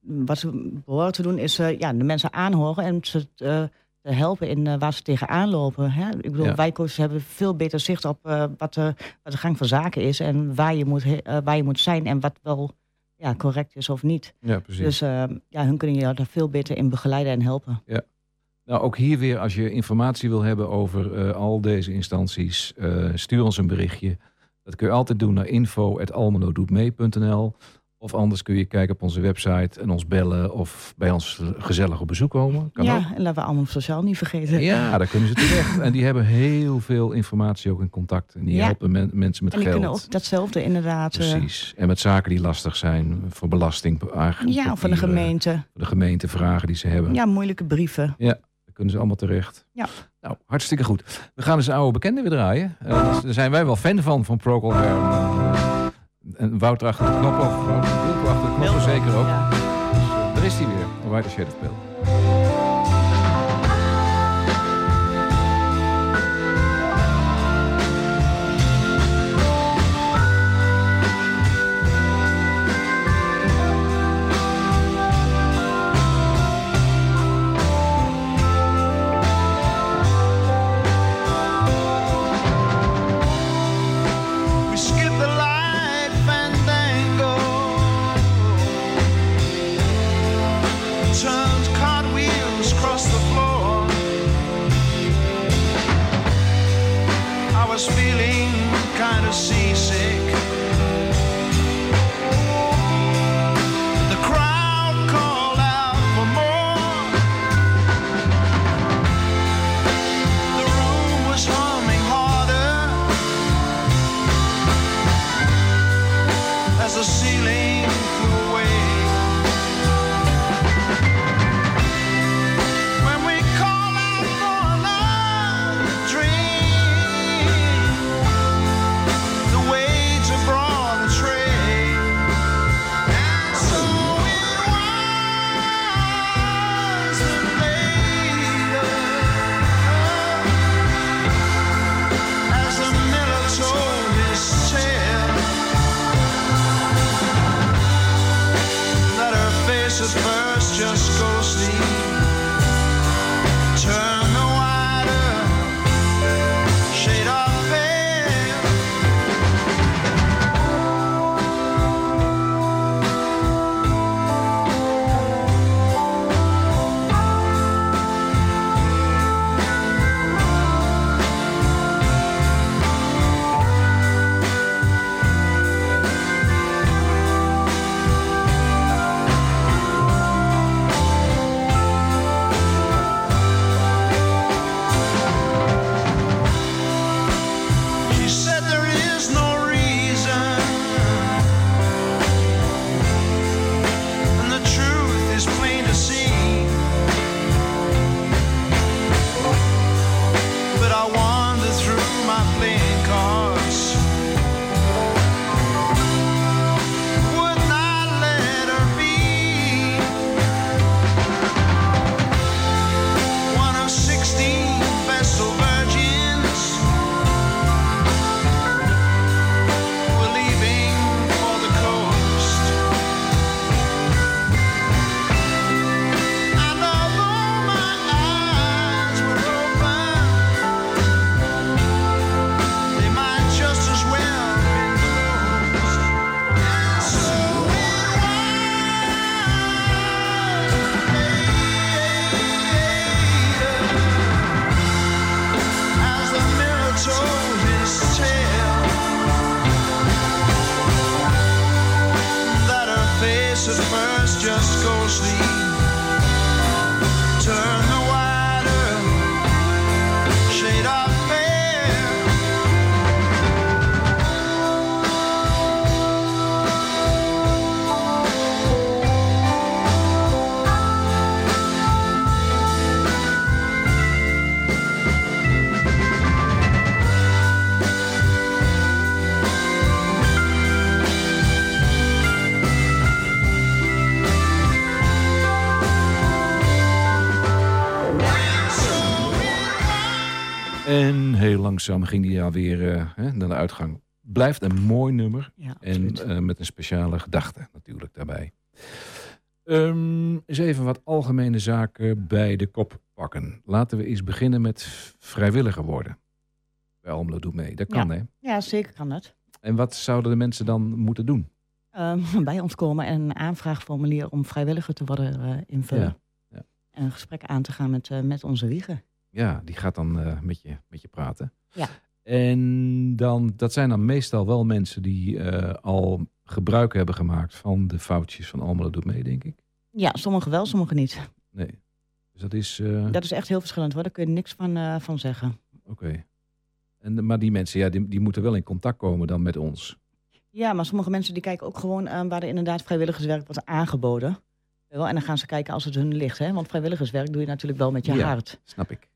Speaker 3: wat ze behoren te doen is eh, ja, de mensen aanhoren en ze te helpen in waar ze tegenaan lopen. Hè? Ik bedoel,
Speaker 2: Ja.
Speaker 3: wijkcoaches hebben veel beter zicht op wat, de, wat de gang van zaken is en waar je moet, waar je moet zijn en wat wel ja, correct is of niet.
Speaker 2: Ja, precies.
Speaker 3: Dus eh, ja, hun kunnen je daar veel beter in begeleiden en helpen.
Speaker 2: Nou, ook hier weer, als je informatie wil hebben over eh, al deze instanties, eh, stuur ons een berichtje. Dat kun je altijd doen naar info.almelodoetmee.nl Of anders kun je kijken op onze website en ons bellen of bij ons gezellig op bezoek komen. Kan
Speaker 3: ja,
Speaker 2: ook.
Speaker 3: en laten we allemaal sociaal niet vergeten.
Speaker 2: Ja, daar kunnen ze terecht. En die hebben heel veel informatie ook in contact. En die
Speaker 3: Ja.
Speaker 2: helpen men- mensen met
Speaker 3: en die
Speaker 2: geld.
Speaker 3: kunnen ook datzelfde inderdaad. eh,
Speaker 2: Precies. En met zaken die lastig zijn voor belasting.
Speaker 3: ja, van de gemeente.
Speaker 2: Voor de gemeente vragen die ze hebben.
Speaker 3: Ja, moeilijke brieven.
Speaker 2: Ja, daar kunnen ze allemaal terecht.
Speaker 3: Ja.
Speaker 2: Nou, hartstikke goed. We gaan dus een oude bekende weer draaien. Eh, dus daar zijn wij wel fan van, van Procol Harum. Eh, en Wouter achter de knoppen, of Wouter Wilco achter de knoppen zeker ook.
Speaker 3: Ja.
Speaker 2: Dus, eh, daar is hij weer, een White Shade of Pale. Langzaam ging die alweer eh, hè, naar de uitgang. Blijft een mooi nummer.
Speaker 3: Ja,
Speaker 2: en eh, met een speciale gedachte natuurlijk daarbij. Ehm eens even wat algemene zaken bij de kop pakken. Laten we eens beginnen met vrijwilliger worden. Bij Almelo Doet Mee. Dat kan
Speaker 3: Ja.
Speaker 2: hè?
Speaker 3: Ja, zeker kan dat.
Speaker 2: En wat zouden de mensen dan moeten doen?
Speaker 3: Ehm, bij ons komen en een aanvraagformulier om vrijwilliger te worden eh, invullen.
Speaker 2: Ja, ja.
Speaker 3: En een gesprek aan te gaan met, met onze wiegen.
Speaker 2: Ja, die gaat dan eh, met, je, met je praten.
Speaker 3: Ja.
Speaker 2: En dan, dat zijn dan meestal wel mensen die eh, al gebruik hebben gemaakt van de foutjes van Almelo Doet Mee, denk ik.
Speaker 3: Ja, sommigen wel, sommigen niet.
Speaker 2: Nee. Dus dat is... eh,
Speaker 3: Dat is echt heel verschillend hoor, daar kun je niks van, van zeggen.
Speaker 2: Oké. En Maar die mensen, ja, die, die moeten wel in contact komen dan met ons.
Speaker 3: Ja, maar sommige mensen die kijken ook gewoon eh, waar er inderdaad vrijwilligerswerk wordt aangeboden. Wel, en dan gaan ze kijken als het hun ligt. Hè? Want vrijwilligerswerk doe je natuurlijk wel met je
Speaker 2: Ja.
Speaker 3: hart.
Speaker 2: Snap ik.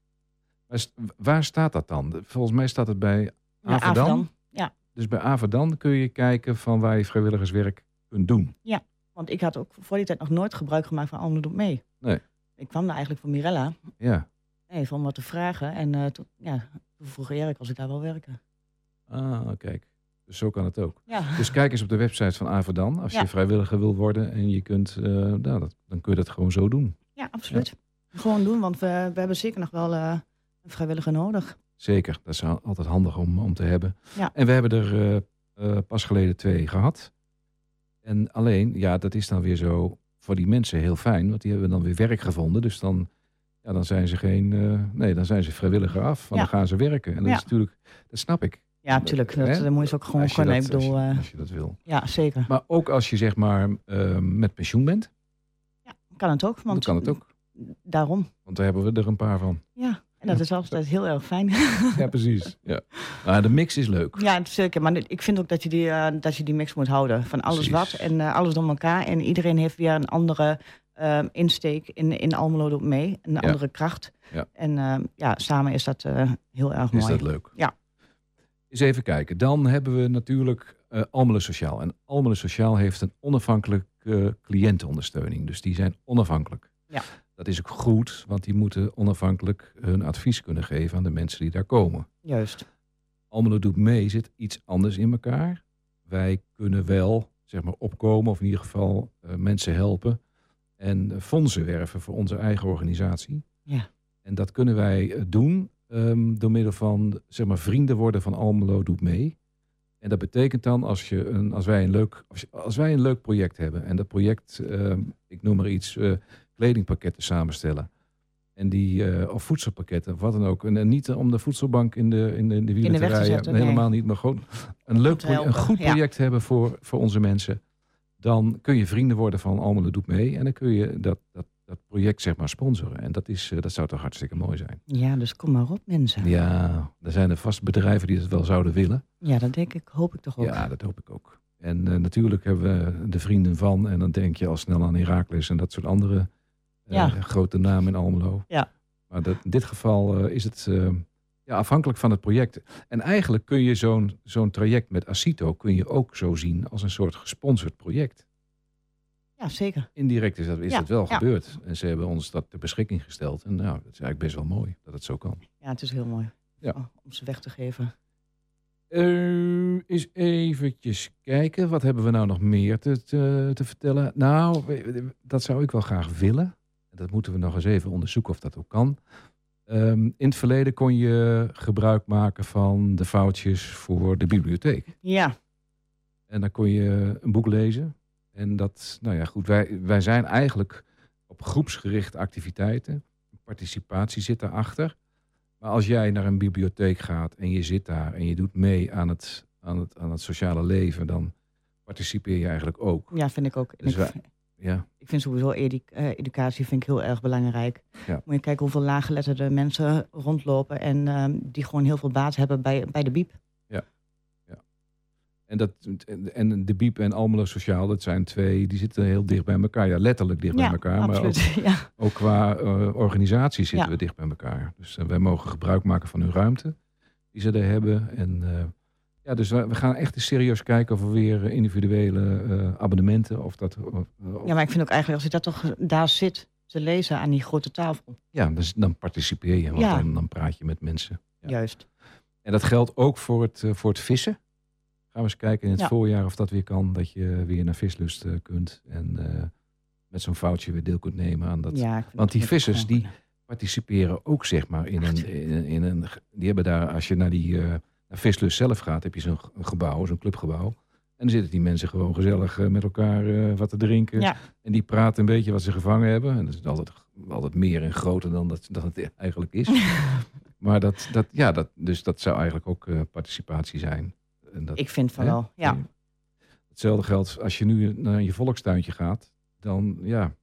Speaker 2: Waar, st- waar staat dat dan? Volgens mij staat het bij
Speaker 3: Ja,
Speaker 2: Avedan.
Speaker 3: Ja.
Speaker 2: Dus bij Avedan kun je kijken van waar je vrijwilligerswerk kunt doen.
Speaker 3: Want ik had ook voor die tijd nog nooit gebruik gemaakt van Almelo Doet Mee.
Speaker 2: Nee.
Speaker 3: Ik kwam daar eigenlijk voor Mirella.
Speaker 2: Ja.
Speaker 3: Even om wat te vragen. En eh, toen, ja, toen vroeg Erik als ik daar wil werken.
Speaker 2: Ah, kijk. Dus zo kan het ook.
Speaker 3: Ja.
Speaker 2: Dus kijk eens op de website van Avedan. Als
Speaker 3: Ja.
Speaker 2: je vrijwilliger wil worden en je kunt, eh, nou, dat, dan kun je dat gewoon zo doen.
Speaker 3: Ja, absoluut. Gewoon doen, want we, we hebben zeker nog wel eh, vrijwilliger nodig.
Speaker 2: Zeker, dat is al- altijd handig om, om te hebben.
Speaker 3: Ja.
Speaker 2: En we hebben er eh, eh, pas geleden twee gehad. En alleen, ja, dat is dan weer zo voor die mensen heel fijn, want die hebben dan weer werk gevonden. Dus dan, ja, dan zijn ze geen, eh, nee, dan zijn ze vrijwilliger af, want
Speaker 3: Ja.
Speaker 2: dan gaan ze werken. En dat
Speaker 3: Ja.
Speaker 2: is natuurlijk, dat snap ik.
Speaker 3: Ja, natuurlijk. Dat, moet je ook gewoon kunnen. Ik bedoel,
Speaker 2: als je- als je dat wil.
Speaker 3: ja, zeker.
Speaker 2: Maar ook als je zeg maar met pensioen bent,
Speaker 3: Kan het ook. Want
Speaker 2: dan kan het ook.
Speaker 3: Daarom.
Speaker 2: Want daar hebben we er een paar van.
Speaker 3: Ja, en dat is altijd heel erg fijn.
Speaker 2: Ja, precies. Ja. Maar de mix is leuk.
Speaker 3: Ja, zeker. Maar ik vind ook dat je die, eh, dat je die mix moet houden. Van alles
Speaker 2: Precies.
Speaker 3: wat en eh, alles door elkaar. En iedereen heeft weer een andere eh, insteek in, in Almelo mee. Een andere kracht.
Speaker 2: Ja.
Speaker 3: En eh, ja, samen is dat eh, heel erg
Speaker 2: Is
Speaker 3: mooi.
Speaker 2: dat leuk?
Speaker 3: Ja.
Speaker 2: Eens even kijken. Dan hebben we natuurlijk Almelo Sociaal. En Almelo Sociaal heeft een onafhankelijke cliëntenondersteuning. Dus die zijn onafhankelijk.
Speaker 3: Ja.
Speaker 2: Dat is ook goed, want die moeten onafhankelijk hun advies kunnen geven aan de mensen die daar komen.
Speaker 3: Juist.
Speaker 2: Almelo doet mee, zit iets anders in elkaar. Wij kunnen wel zeg maar, opkomen, of in ieder geval eh, mensen helpen. en fondsen werven voor onze eigen organisatie.
Speaker 3: Ja.
Speaker 2: En dat kunnen wij eh, doen ehm, door middel van zeg maar, vrienden worden van Almelo doet mee. En dat betekent dan als, je een, als, wij, een leuk, als, als wij een leuk project hebben en dat project, ehm, ik noem maar iets, eh, kledingpakketten samenstellen. En die, eh, of voedselpakketten, of wat dan ook. En, eh, niet om de voedselbank in de, in de, in de wielen
Speaker 3: de
Speaker 2: te rijden.
Speaker 3: zetten, nee.
Speaker 2: helemaal niet. Maar gewoon een, leuk
Speaker 3: te
Speaker 2: proje- een goed
Speaker 3: ja.
Speaker 2: project hebben voor, voor onze mensen. Dan kun je vrienden worden van Almelo doet mee. En dan kun je dat, dat, dat project zeg maar sponsoren. En dat, is, eh, dat zou toch hartstikke mooi zijn.
Speaker 3: Ja, dus kom maar op mensen.
Speaker 2: Ja, er zijn er vast bedrijven die dat wel zouden willen.
Speaker 3: Ja, dat denk ik, hoop ik toch ook.
Speaker 2: Ja, dat hoop ik ook. En eh, natuurlijk hebben we de vrienden van. En dan denk je al snel aan Herakles en dat soort andere eh,
Speaker 3: Ja.
Speaker 2: grote namen in Almelo.
Speaker 3: Ja.
Speaker 2: Maar dat, in dit geval eh, is het eh, ja, afhankelijk van het project. En eigenlijk kun je zo'n zo'n traject met Acito kun je ook zo zien als een soort gesponsord project.
Speaker 3: Ja, zeker.
Speaker 2: Indirect is dat, is
Speaker 3: Ja,
Speaker 2: dat wel
Speaker 3: ja.
Speaker 2: gebeurd. En ze hebben ons dat ter beschikking gesteld. En nou, dat is eigenlijk best wel mooi dat het zo kan.
Speaker 3: Ja, het is heel mooi
Speaker 2: Ja.
Speaker 3: Oh, om ze weg te geven.
Speaker 2: Eh eens eventjes kijken. Wat hebben we nou nog meer te, te, te vertellen? Nou, dat zou ik wel graag willen. Dat moeten we nog eens even onderzoeken of dat ook kan. Ehm, in het verleden kon je gebruik maken van de foutjes voor de bibliotheek.
Speaker 3: Ja,
Speaker 2: En dan kon je een boek lezen. En dat, nou ja, goed, wij, wij zijn eigenlijk op groepsgerichte activiteiten. Participatie zit daarachter. Maar als jij naar een bibliotheek gaat en je zit daar en je doet mee aan het, aan het, aan het sociale leven, dan participeer je eigenlijk ook.
Speaker 3: ja, vind ik ook.
Speaker 2: Dus wij- Ja,
Speaker 3: ik vind sowieso edu- eh, educatie vind ik heel erg belangrijk.
Speaker 2: Ja.
Speaker 3: Moet je kijken hoeveel laaggeletterde mensen rondlopen en ehm, die gewoon heel veel baat hebben bij, bij de biep.
Speaker 2: en, dat, en de Biep en Almelo Sociaal, dat zijn twee, die zitten heel dicht bij elkaar. Ja, letterlijk dicht bij
Speaker 3: ja,
Speaker 2: elkaar. Maar ook,
Speaker 3: absoluut. ja.
Speaker 2: ook qua eh, organisatie zitten
Speaker 3: Ja.
Speaker 2: we dicht bij elkaar. Dus eh, wij mogen gebruik maken van hun ruimte die ze er hebben. En ja, dus we, we gaan echt eens serieus kijken of we weer eh, individuele eh, abonnementen of dat. of- of-
Speaker 3: ja, maar ik vind ook eigenlijk als je dat toch daar zit te lezen aan die grote tafel.
Speaker 2: ja, dus dan participeer je, want
Speaker 3: Ja.
Speaker 2: dan, dan praat je met mensen. Ja.
Speaker 3: Juist.
Speaker 2: En dat geldt ook voor het, eh, voor het vissen. Gaan we eens kijken in het
Speaker 3: Ja.
Speaker 2: voorjaar of dat weer kan. Dat je weer naar vislust eh, kunt. En eh, met zo'n foutje weer deel kunt nemen aan dat.
Speaker 3: Ja,
Speaker 2: Want die vissers, die participeren ook zeg maar in een, in, in een... Die hebben daar, als je naar die eh, naar vislust zelf gaat, heb je zo'n gebouw, zo'n clubgebouw. En dan zitten die mensen gewoon gezellig eh, met elkaar eh, wat te drinken.
Speaker 3: Ja.
Speaker 2: En die praten een beetje wat ze gevangen hebben. En dat is altijd, altijd meer en groter dan dat, dat het eigenlijk is. maar dat, dat, ja, dat, dus dat zou eigenlijk ook eh, participatie zijn. En dat,
Speaker 3: Ik vind van
Speaker 2: hè?
Speaker 3: wel, ja.
Speaker 2: Hetzelfde geldt als je nu naar je volkstuintje gaat. Dan, ja,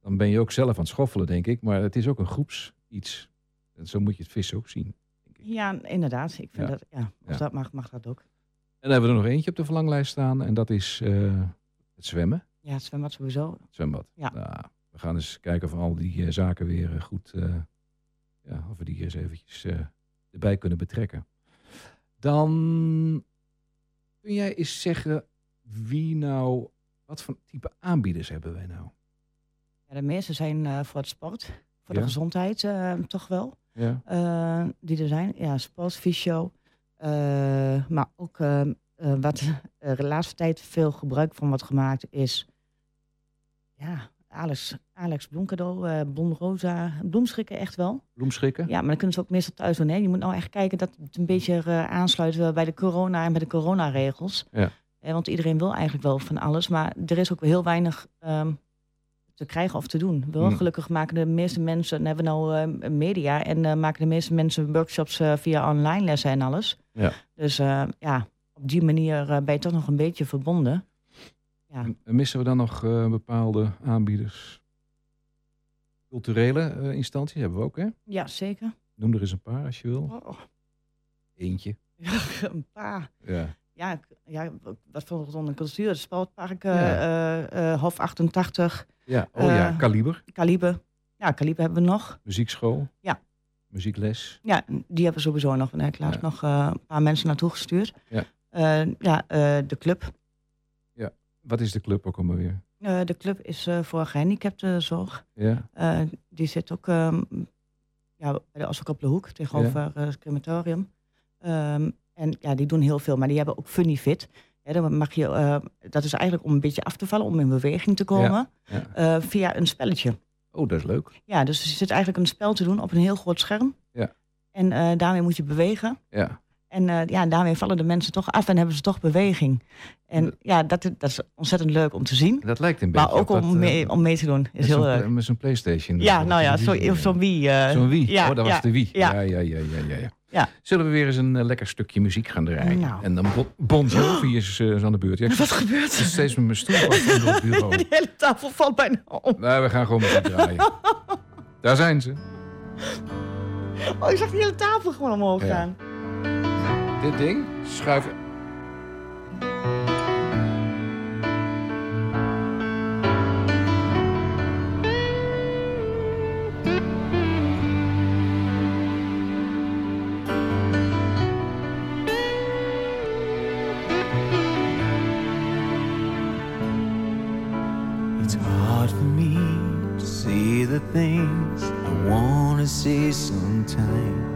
Speaker 2: dan ben je ook zelf aan het schoffelen, denk ik. Maar het is ook een groeps iets. En zo moet je het vissen ook zien.
Speaker 3: Ja, inderdaad. Ik vind
Speaker 2: Ja.
Speaker 3: dat, ja, als
Speaker 2: Ja.
Speaker 3: dat mag, mag dat ook.
Speaker 2: En dan hebben we er nog eentje op de verlanglijst staan. En dat is eh, het zwemmen.
Speaker 3: Ja, het zwembad sowieso.
Speaker 2: Het zwembad.
Speaker 3: Ja.
Speaker 2: Nou, we gaan eens kijken of al die eh, zaken weer eh, goed... ja, of we die eens eventjes erbij kunnen betrekken. Dan kun jij eens zeggen wie nou... Wat voor type aanbieders hebben wij nou?
Speaker 3: Ja, de meeste zijn voor het sport, voor
Speaker 2: Ja.
Speaker 3: de gezondheid toch wel.
Speaker 2: Ja.
Speaker 3: eh, die er zijn. Ja, sport, fysio. eh, maar ook eh, wat er de laatste tijd veel gebruik van wordt gemaakt is... Ja, Alex, Alex Bloemcadeau, Bloemrosa, bloemschikken echt wel.
Speaker 2: Bloemschikken?
Speaker 3: Ja, maar dan kunnen ze ook meestal thuis doen. Hè? Je moet nou echt kijken dat het een beetje aansluit bij de corona en bij de coronaregels.
Speaker 2: Ja.
Speaker 3: Eh, want iedereen wil eigenlijk wel van alles, maar er is ook heel weinig ehm, te krijgen of te doen. Wel,
Speaker 2: Hmm.
Speaker 3: gelukkig maken de meeste mensen, hebben we nou eh, media en eh, maken de meeste mensen workshops eh, via online lessen en alles.
Speaker 2: Ja.
Speaker 3: Dus ja, op die manier ben je toch nog een beetje verbonden. Ja.
Speaker 2: En- en missen we dan nog bepaalde aanbieders? Culturele instanties hebben we ook, hè?
Speaker 3: Ja, zeker.
Speaker 2: Noem er eens een paar als je wil.
Speaker 3: Oh,
Speaker 2: Eentje.
Speaker 3: een paar.
Speaker 2: Ja.
Speaker 3: Ja, ja, wat er onder cultuur? Het Sportpark, eh,
Speaker 2: Ja.
Speaker 3: eh, eh, Hof 88,
Speaker 2: ja. Oh ja,
Speaker 3: Eh,
Speaker 2: Kaliber.
Speaker 3: Kaliber. Ja, Kaliber hebben we nog.
Speaker 2: Muziekschool.
Speaker 3: Ja.
Speaker 2: Muziekles.
Speaker 3: Ja, die hebben we sowieso nog. Ik laatst
Speaker 2: Ja.
Speaker 3: nog een paar mensen naartoe gestuurd.
Speaker 2: Ja.
Speaker 3: Ja, de club.
Speaker 2: Wat is de club ook allemaal weer?
Speaker 3: De club is eh, voor gehandicaptenzorg.
Speaker 2: Ja.
Speaker 3: Die zit ook ehm, ja, bij de Oswald op de Hoek, tegenover het crematorium. Ehm, en ja, die doen heel veel, maar die hebben ook Funny Fit. Dan mag je, eh, dat is eigenlijk om een beetje af te vallen, om in beweging te komen.
Speaker 2: Ja.
Speaker 3: eh, via een spelletje.
Speaker 2: Oh, dat is leuk.
Speaker 3: Ja, dus je zit eigenlijk een spel te doen op een heel groot scherm.
Speaker 2: Ja.
Speaker 3: En eh, daarmee moet je bewegen.
Speaker 2: Ja.
Speaker 3: En ja, daarmee vallen de mensen toch af en hebben ze toch beweging. En ja, dat, dat is ontzettend leuk om te zien.
Speaker 2: Dat lijkt een
Speaker 3: Maar
Speaker 2: beetje
Speaker 3: ook
Speaker 2: op
Speaker 3: om,
Speaker 2: dat,
Speaker 3: mee, om mee te doen. Is heel
Speaker 2: zo'n
Speaker 3: leuk.
Speaker 2: Met zo'n Playstation.
Speaker 3: Ja, nou ja, zo, zo'n Wii. eh,
Speaker 2: Zo'n Wii.
Speaker 3: Ja,
Speaker 2: oh, dat was de Wii.
Speaker 3: Ja.
Speaker 2: Ja, ja, ja, ja, ja. Zullen we weer eens een eh, lekker stukje muziek gaan draaien?
Speaker 3: Nou.
Speaker 2: En dan Bon, bon Jovi is, eh, is aan de beurt. Ja,
Speaker 3: Wat gebeurt er?
Speaker 2: steeds met mijn stoel vast het bureau.
Speaker 3: De hele tafel valt bijna om.
Speaker 2: Nee, we gaan gewoon muziek draaien. Daar zijn ze.
Speaker 3: Oh, ik zag die hele tafel gewoon omhoog
Speaker 2: Ja.
Speaker 3: gaan.
Speaker 2: Dit ding schuiven.
Speaker 9: Things I wanna say sometimes.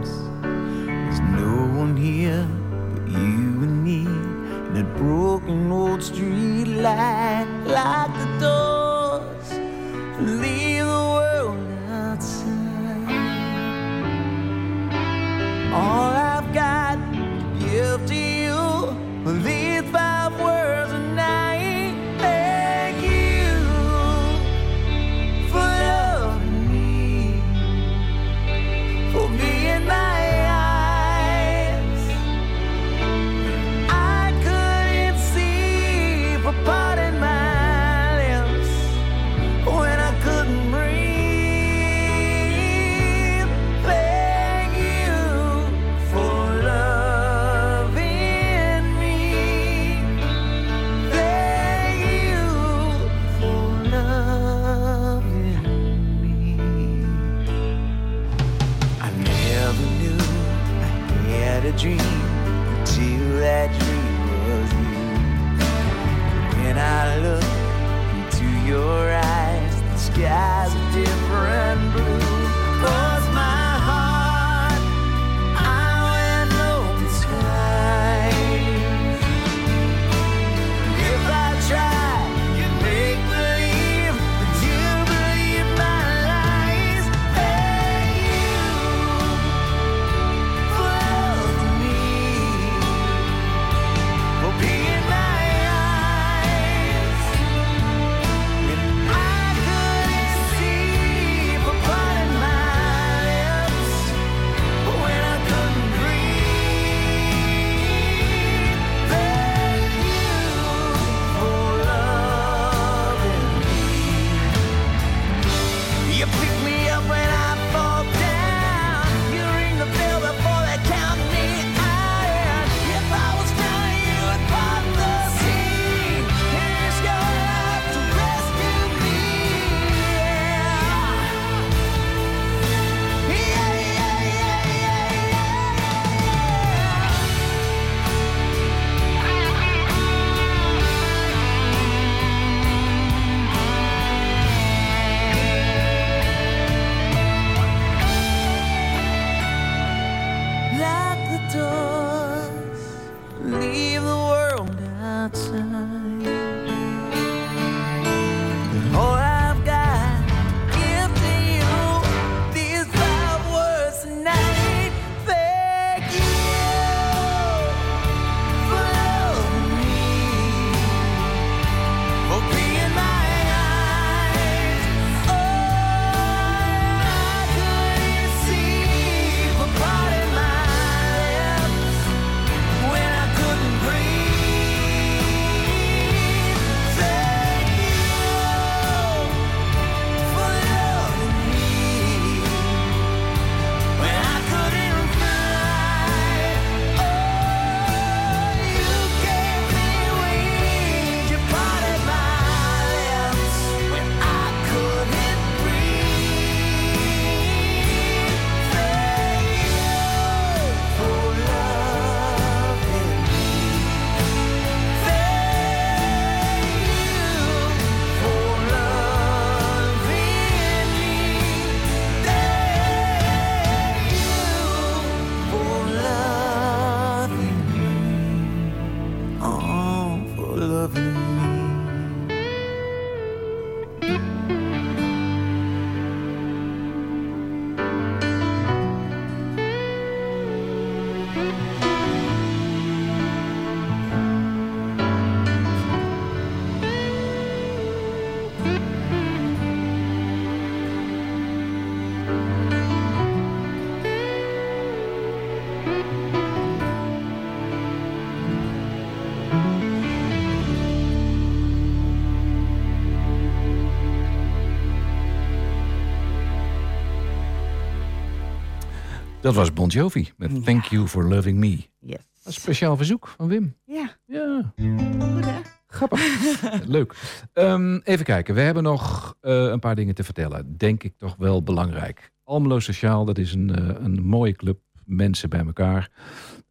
Speaker 2: Dat was Bon Jovi met Thank You for Loving Me.
Speaker 3: Yes.
Speaker 2: Een speciaal verzoek van Wim.
Speaker 3: Ja.
Speaker 2: Ja.
Speaker 3: Goed hè?
Speaker 2: Grappig. Leuk. Ehm, even kijken. We hebben nog eh, een paar dingen te vertellen. Denk ik toch wel belangrijk. Almelo Sociaal, dat is een, eh, een mooie club. Mensen bij elkaar.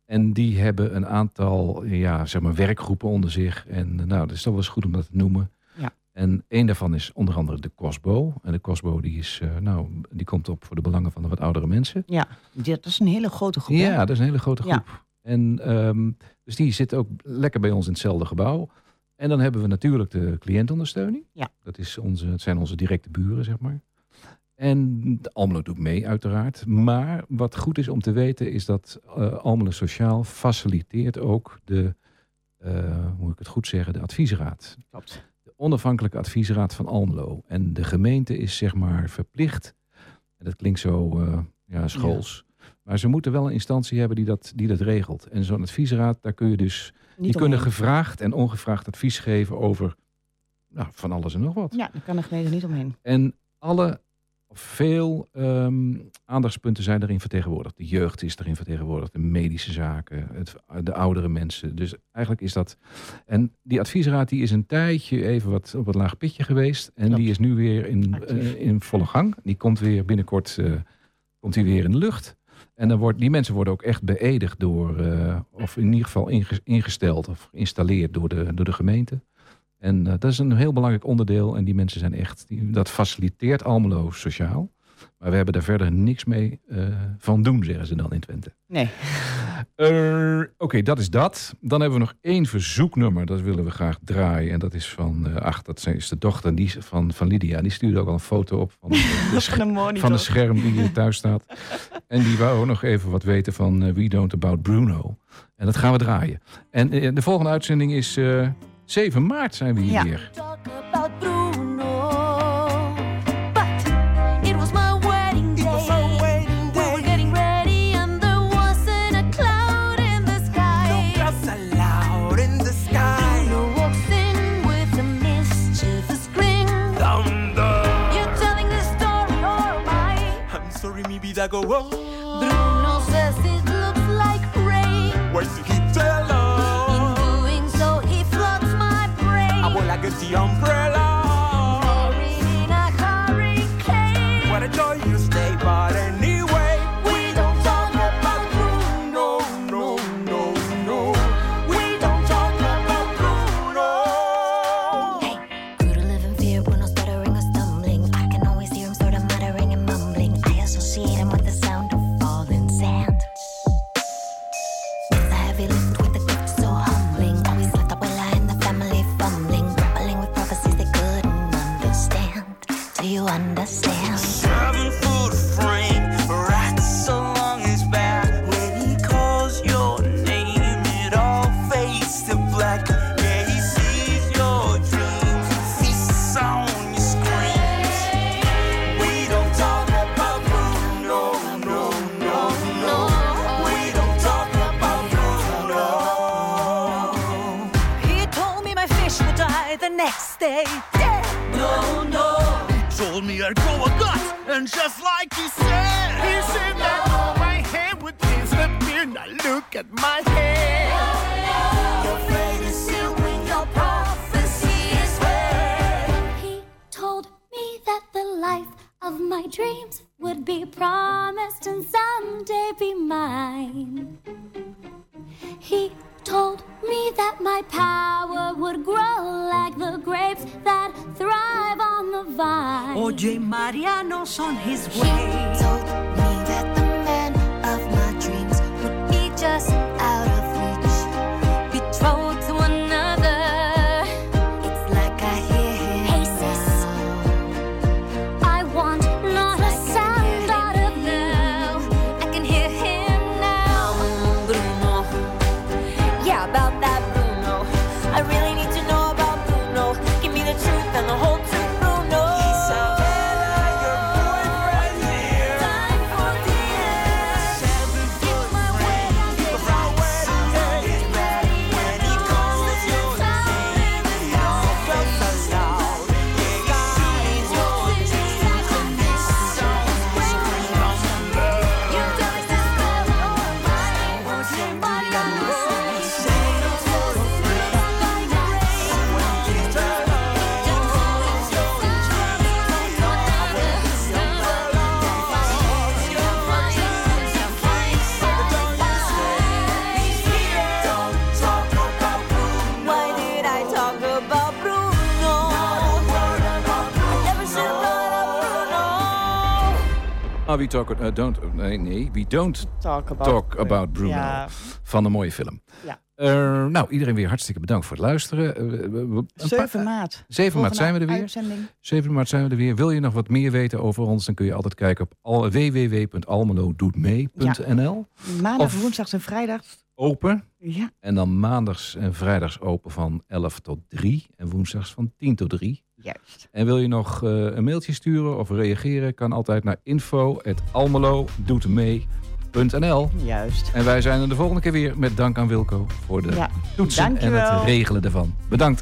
Speaker 2: En die hebben een aantal ja, zeg maar werkgroepen onder zich. En eh, nou, dat is toch wel eens goed om dat te noemen.
Speaker 3: Ja.
Speaker 2: En één daarvan is onder andere de COSBO. En de COSBO die is, nou, die komt op voor de belangen van de wat oudere mensen.
Speaker 3: Ja, dat is een hele grote groep.
Speaker 2: Ja, dat is een hele grote
Speaker 3: Ja.
Speaker 2: groep. En ehm, dus die zit ook lekker bij ons in hetzelfde gebouw. En dan hebben we natuurlijk de cliëntondersteuning.
Speaker 3: Ja.
Speaker 2: Dat is onze, het zijn onze directe buren, zeg maar. En de Almelo doet mee, uiteraard. Maar wat goed is om te weten, is dat eh Almelo Sociaal faciliteert ook de, eh, hoe moet ik het goed zeggen, de adviesraad.
Speaker 3: Klopt.
Speaker 2: De onafhankelijke adviesraad van Almelo. En de gemeente is zeg maar verplicht, en dat klinkt zo eh, ja, schools, maar ze moeten wel een instantie hebben die dat, die dat regelt. En zo'n adviesraad, daar kun je dus, die kunnen gevraagd en ongevraagd advies geven over nou, van alles en nog wat.
Speaker 3: Ja, daar kan de gemeente niet omheen.
Speaker 2: En alle, veel ehm, aandachtspunten zijn erin vertegenwoordigd. De jeugd is erin vertegenwoordigd, de medische zaken, het, de oudere mensen. Dus eigenlijk is dat... En die adviesraad die is een tijdje even wat op een laag pitje geweest. En die is nu weer in, eh, in volle gang. Die komt weer binnenkort eh, komt die weer in de lucht. En dan wordt, die mensen worden ook echt beëdigd door, eh, of in ieder geval inge- ingesteld of geïnstalleerd door de, door de gemeente. En eh, dat is een heel belangrijk onderdeel. En die mensen zijn echt, dat faciliteert Almelo sociaal. Maar we hebben daar verder niks mee eh, van doen, zeggen ze dan in Twente.
Speaker 3: Nee.
Speaker 2: Eh, Oké, dat is dat. Dan hebben we nog één verzoeknummer. Dat willen we graag draaien. En dat is van, eh, ach, dat is de dochter die, van, van Lydia. Die stuurde ook al een foto op van, de,
Speaker 3: Van de monitor.
Speaker 2: van de scherm die hier thuis staat. En die wou ook nog even wat weten van We Don't About Bruno. En dat gaan we draaien. En de volgende uitzending is eh 7 maart zijn we hier
Speaker 3: Ja.
Speaker 2: weer.
Speaker 10: Go wrong.
Speaker 4: Bruno says it looks like rain.
Speaker 10: Where's the heat tell
Speaker 4: In doing so, he floods my brain.
Speaker 10: I will like get the umbrella.
Speaker 2: Ah, we talk, uh, don't, nee, nee, we don't
Speaker 3: Talk about,
Speaker 2: talk about Bruno.
Speaker 3: Ja,
Speaker 2: Van een mooie film.
Speaker 3: Ja.
Speaker 2: Eh, nou, iedereen weer hartstikke bedankt voor het luisteren. Eh, we- een
Speaker 3: 7
Speaker 2: paar-
Speaker 3: maart.
Speaker 2: 7 maart zijn we er weer.
Speaker 3: Uitzending.
Speaker 2: 7 maart zijn we er weer. Wil je nog wat meer weten over ons, dan kun je altijd kijken op al- www.almelodoetmee.nl.
Speaker 3: Maandag,
Speaker 2: Of-
Speaker 3: woensdags en vrijdags.
Speaker 2: Open.
Speaker 3: Ja.
Speaker 2: En dan maandags en vrijdags open van 11 tot 3. En woensdags van 10 tot 3.
Speaker 3: Juist.
Speaker 2: En wil je nog eh, een mailtje sturen of reageren, kan altijd naar info.almelodoetmee.nl.
Speaker 3: Juist.
Speaker 2: En wij zijn er de volgende keer weer met dank aan Wilco voor de
Speaker 3: Ja,
Speaker 2: toetsen en het regelen ervan. Bedankt.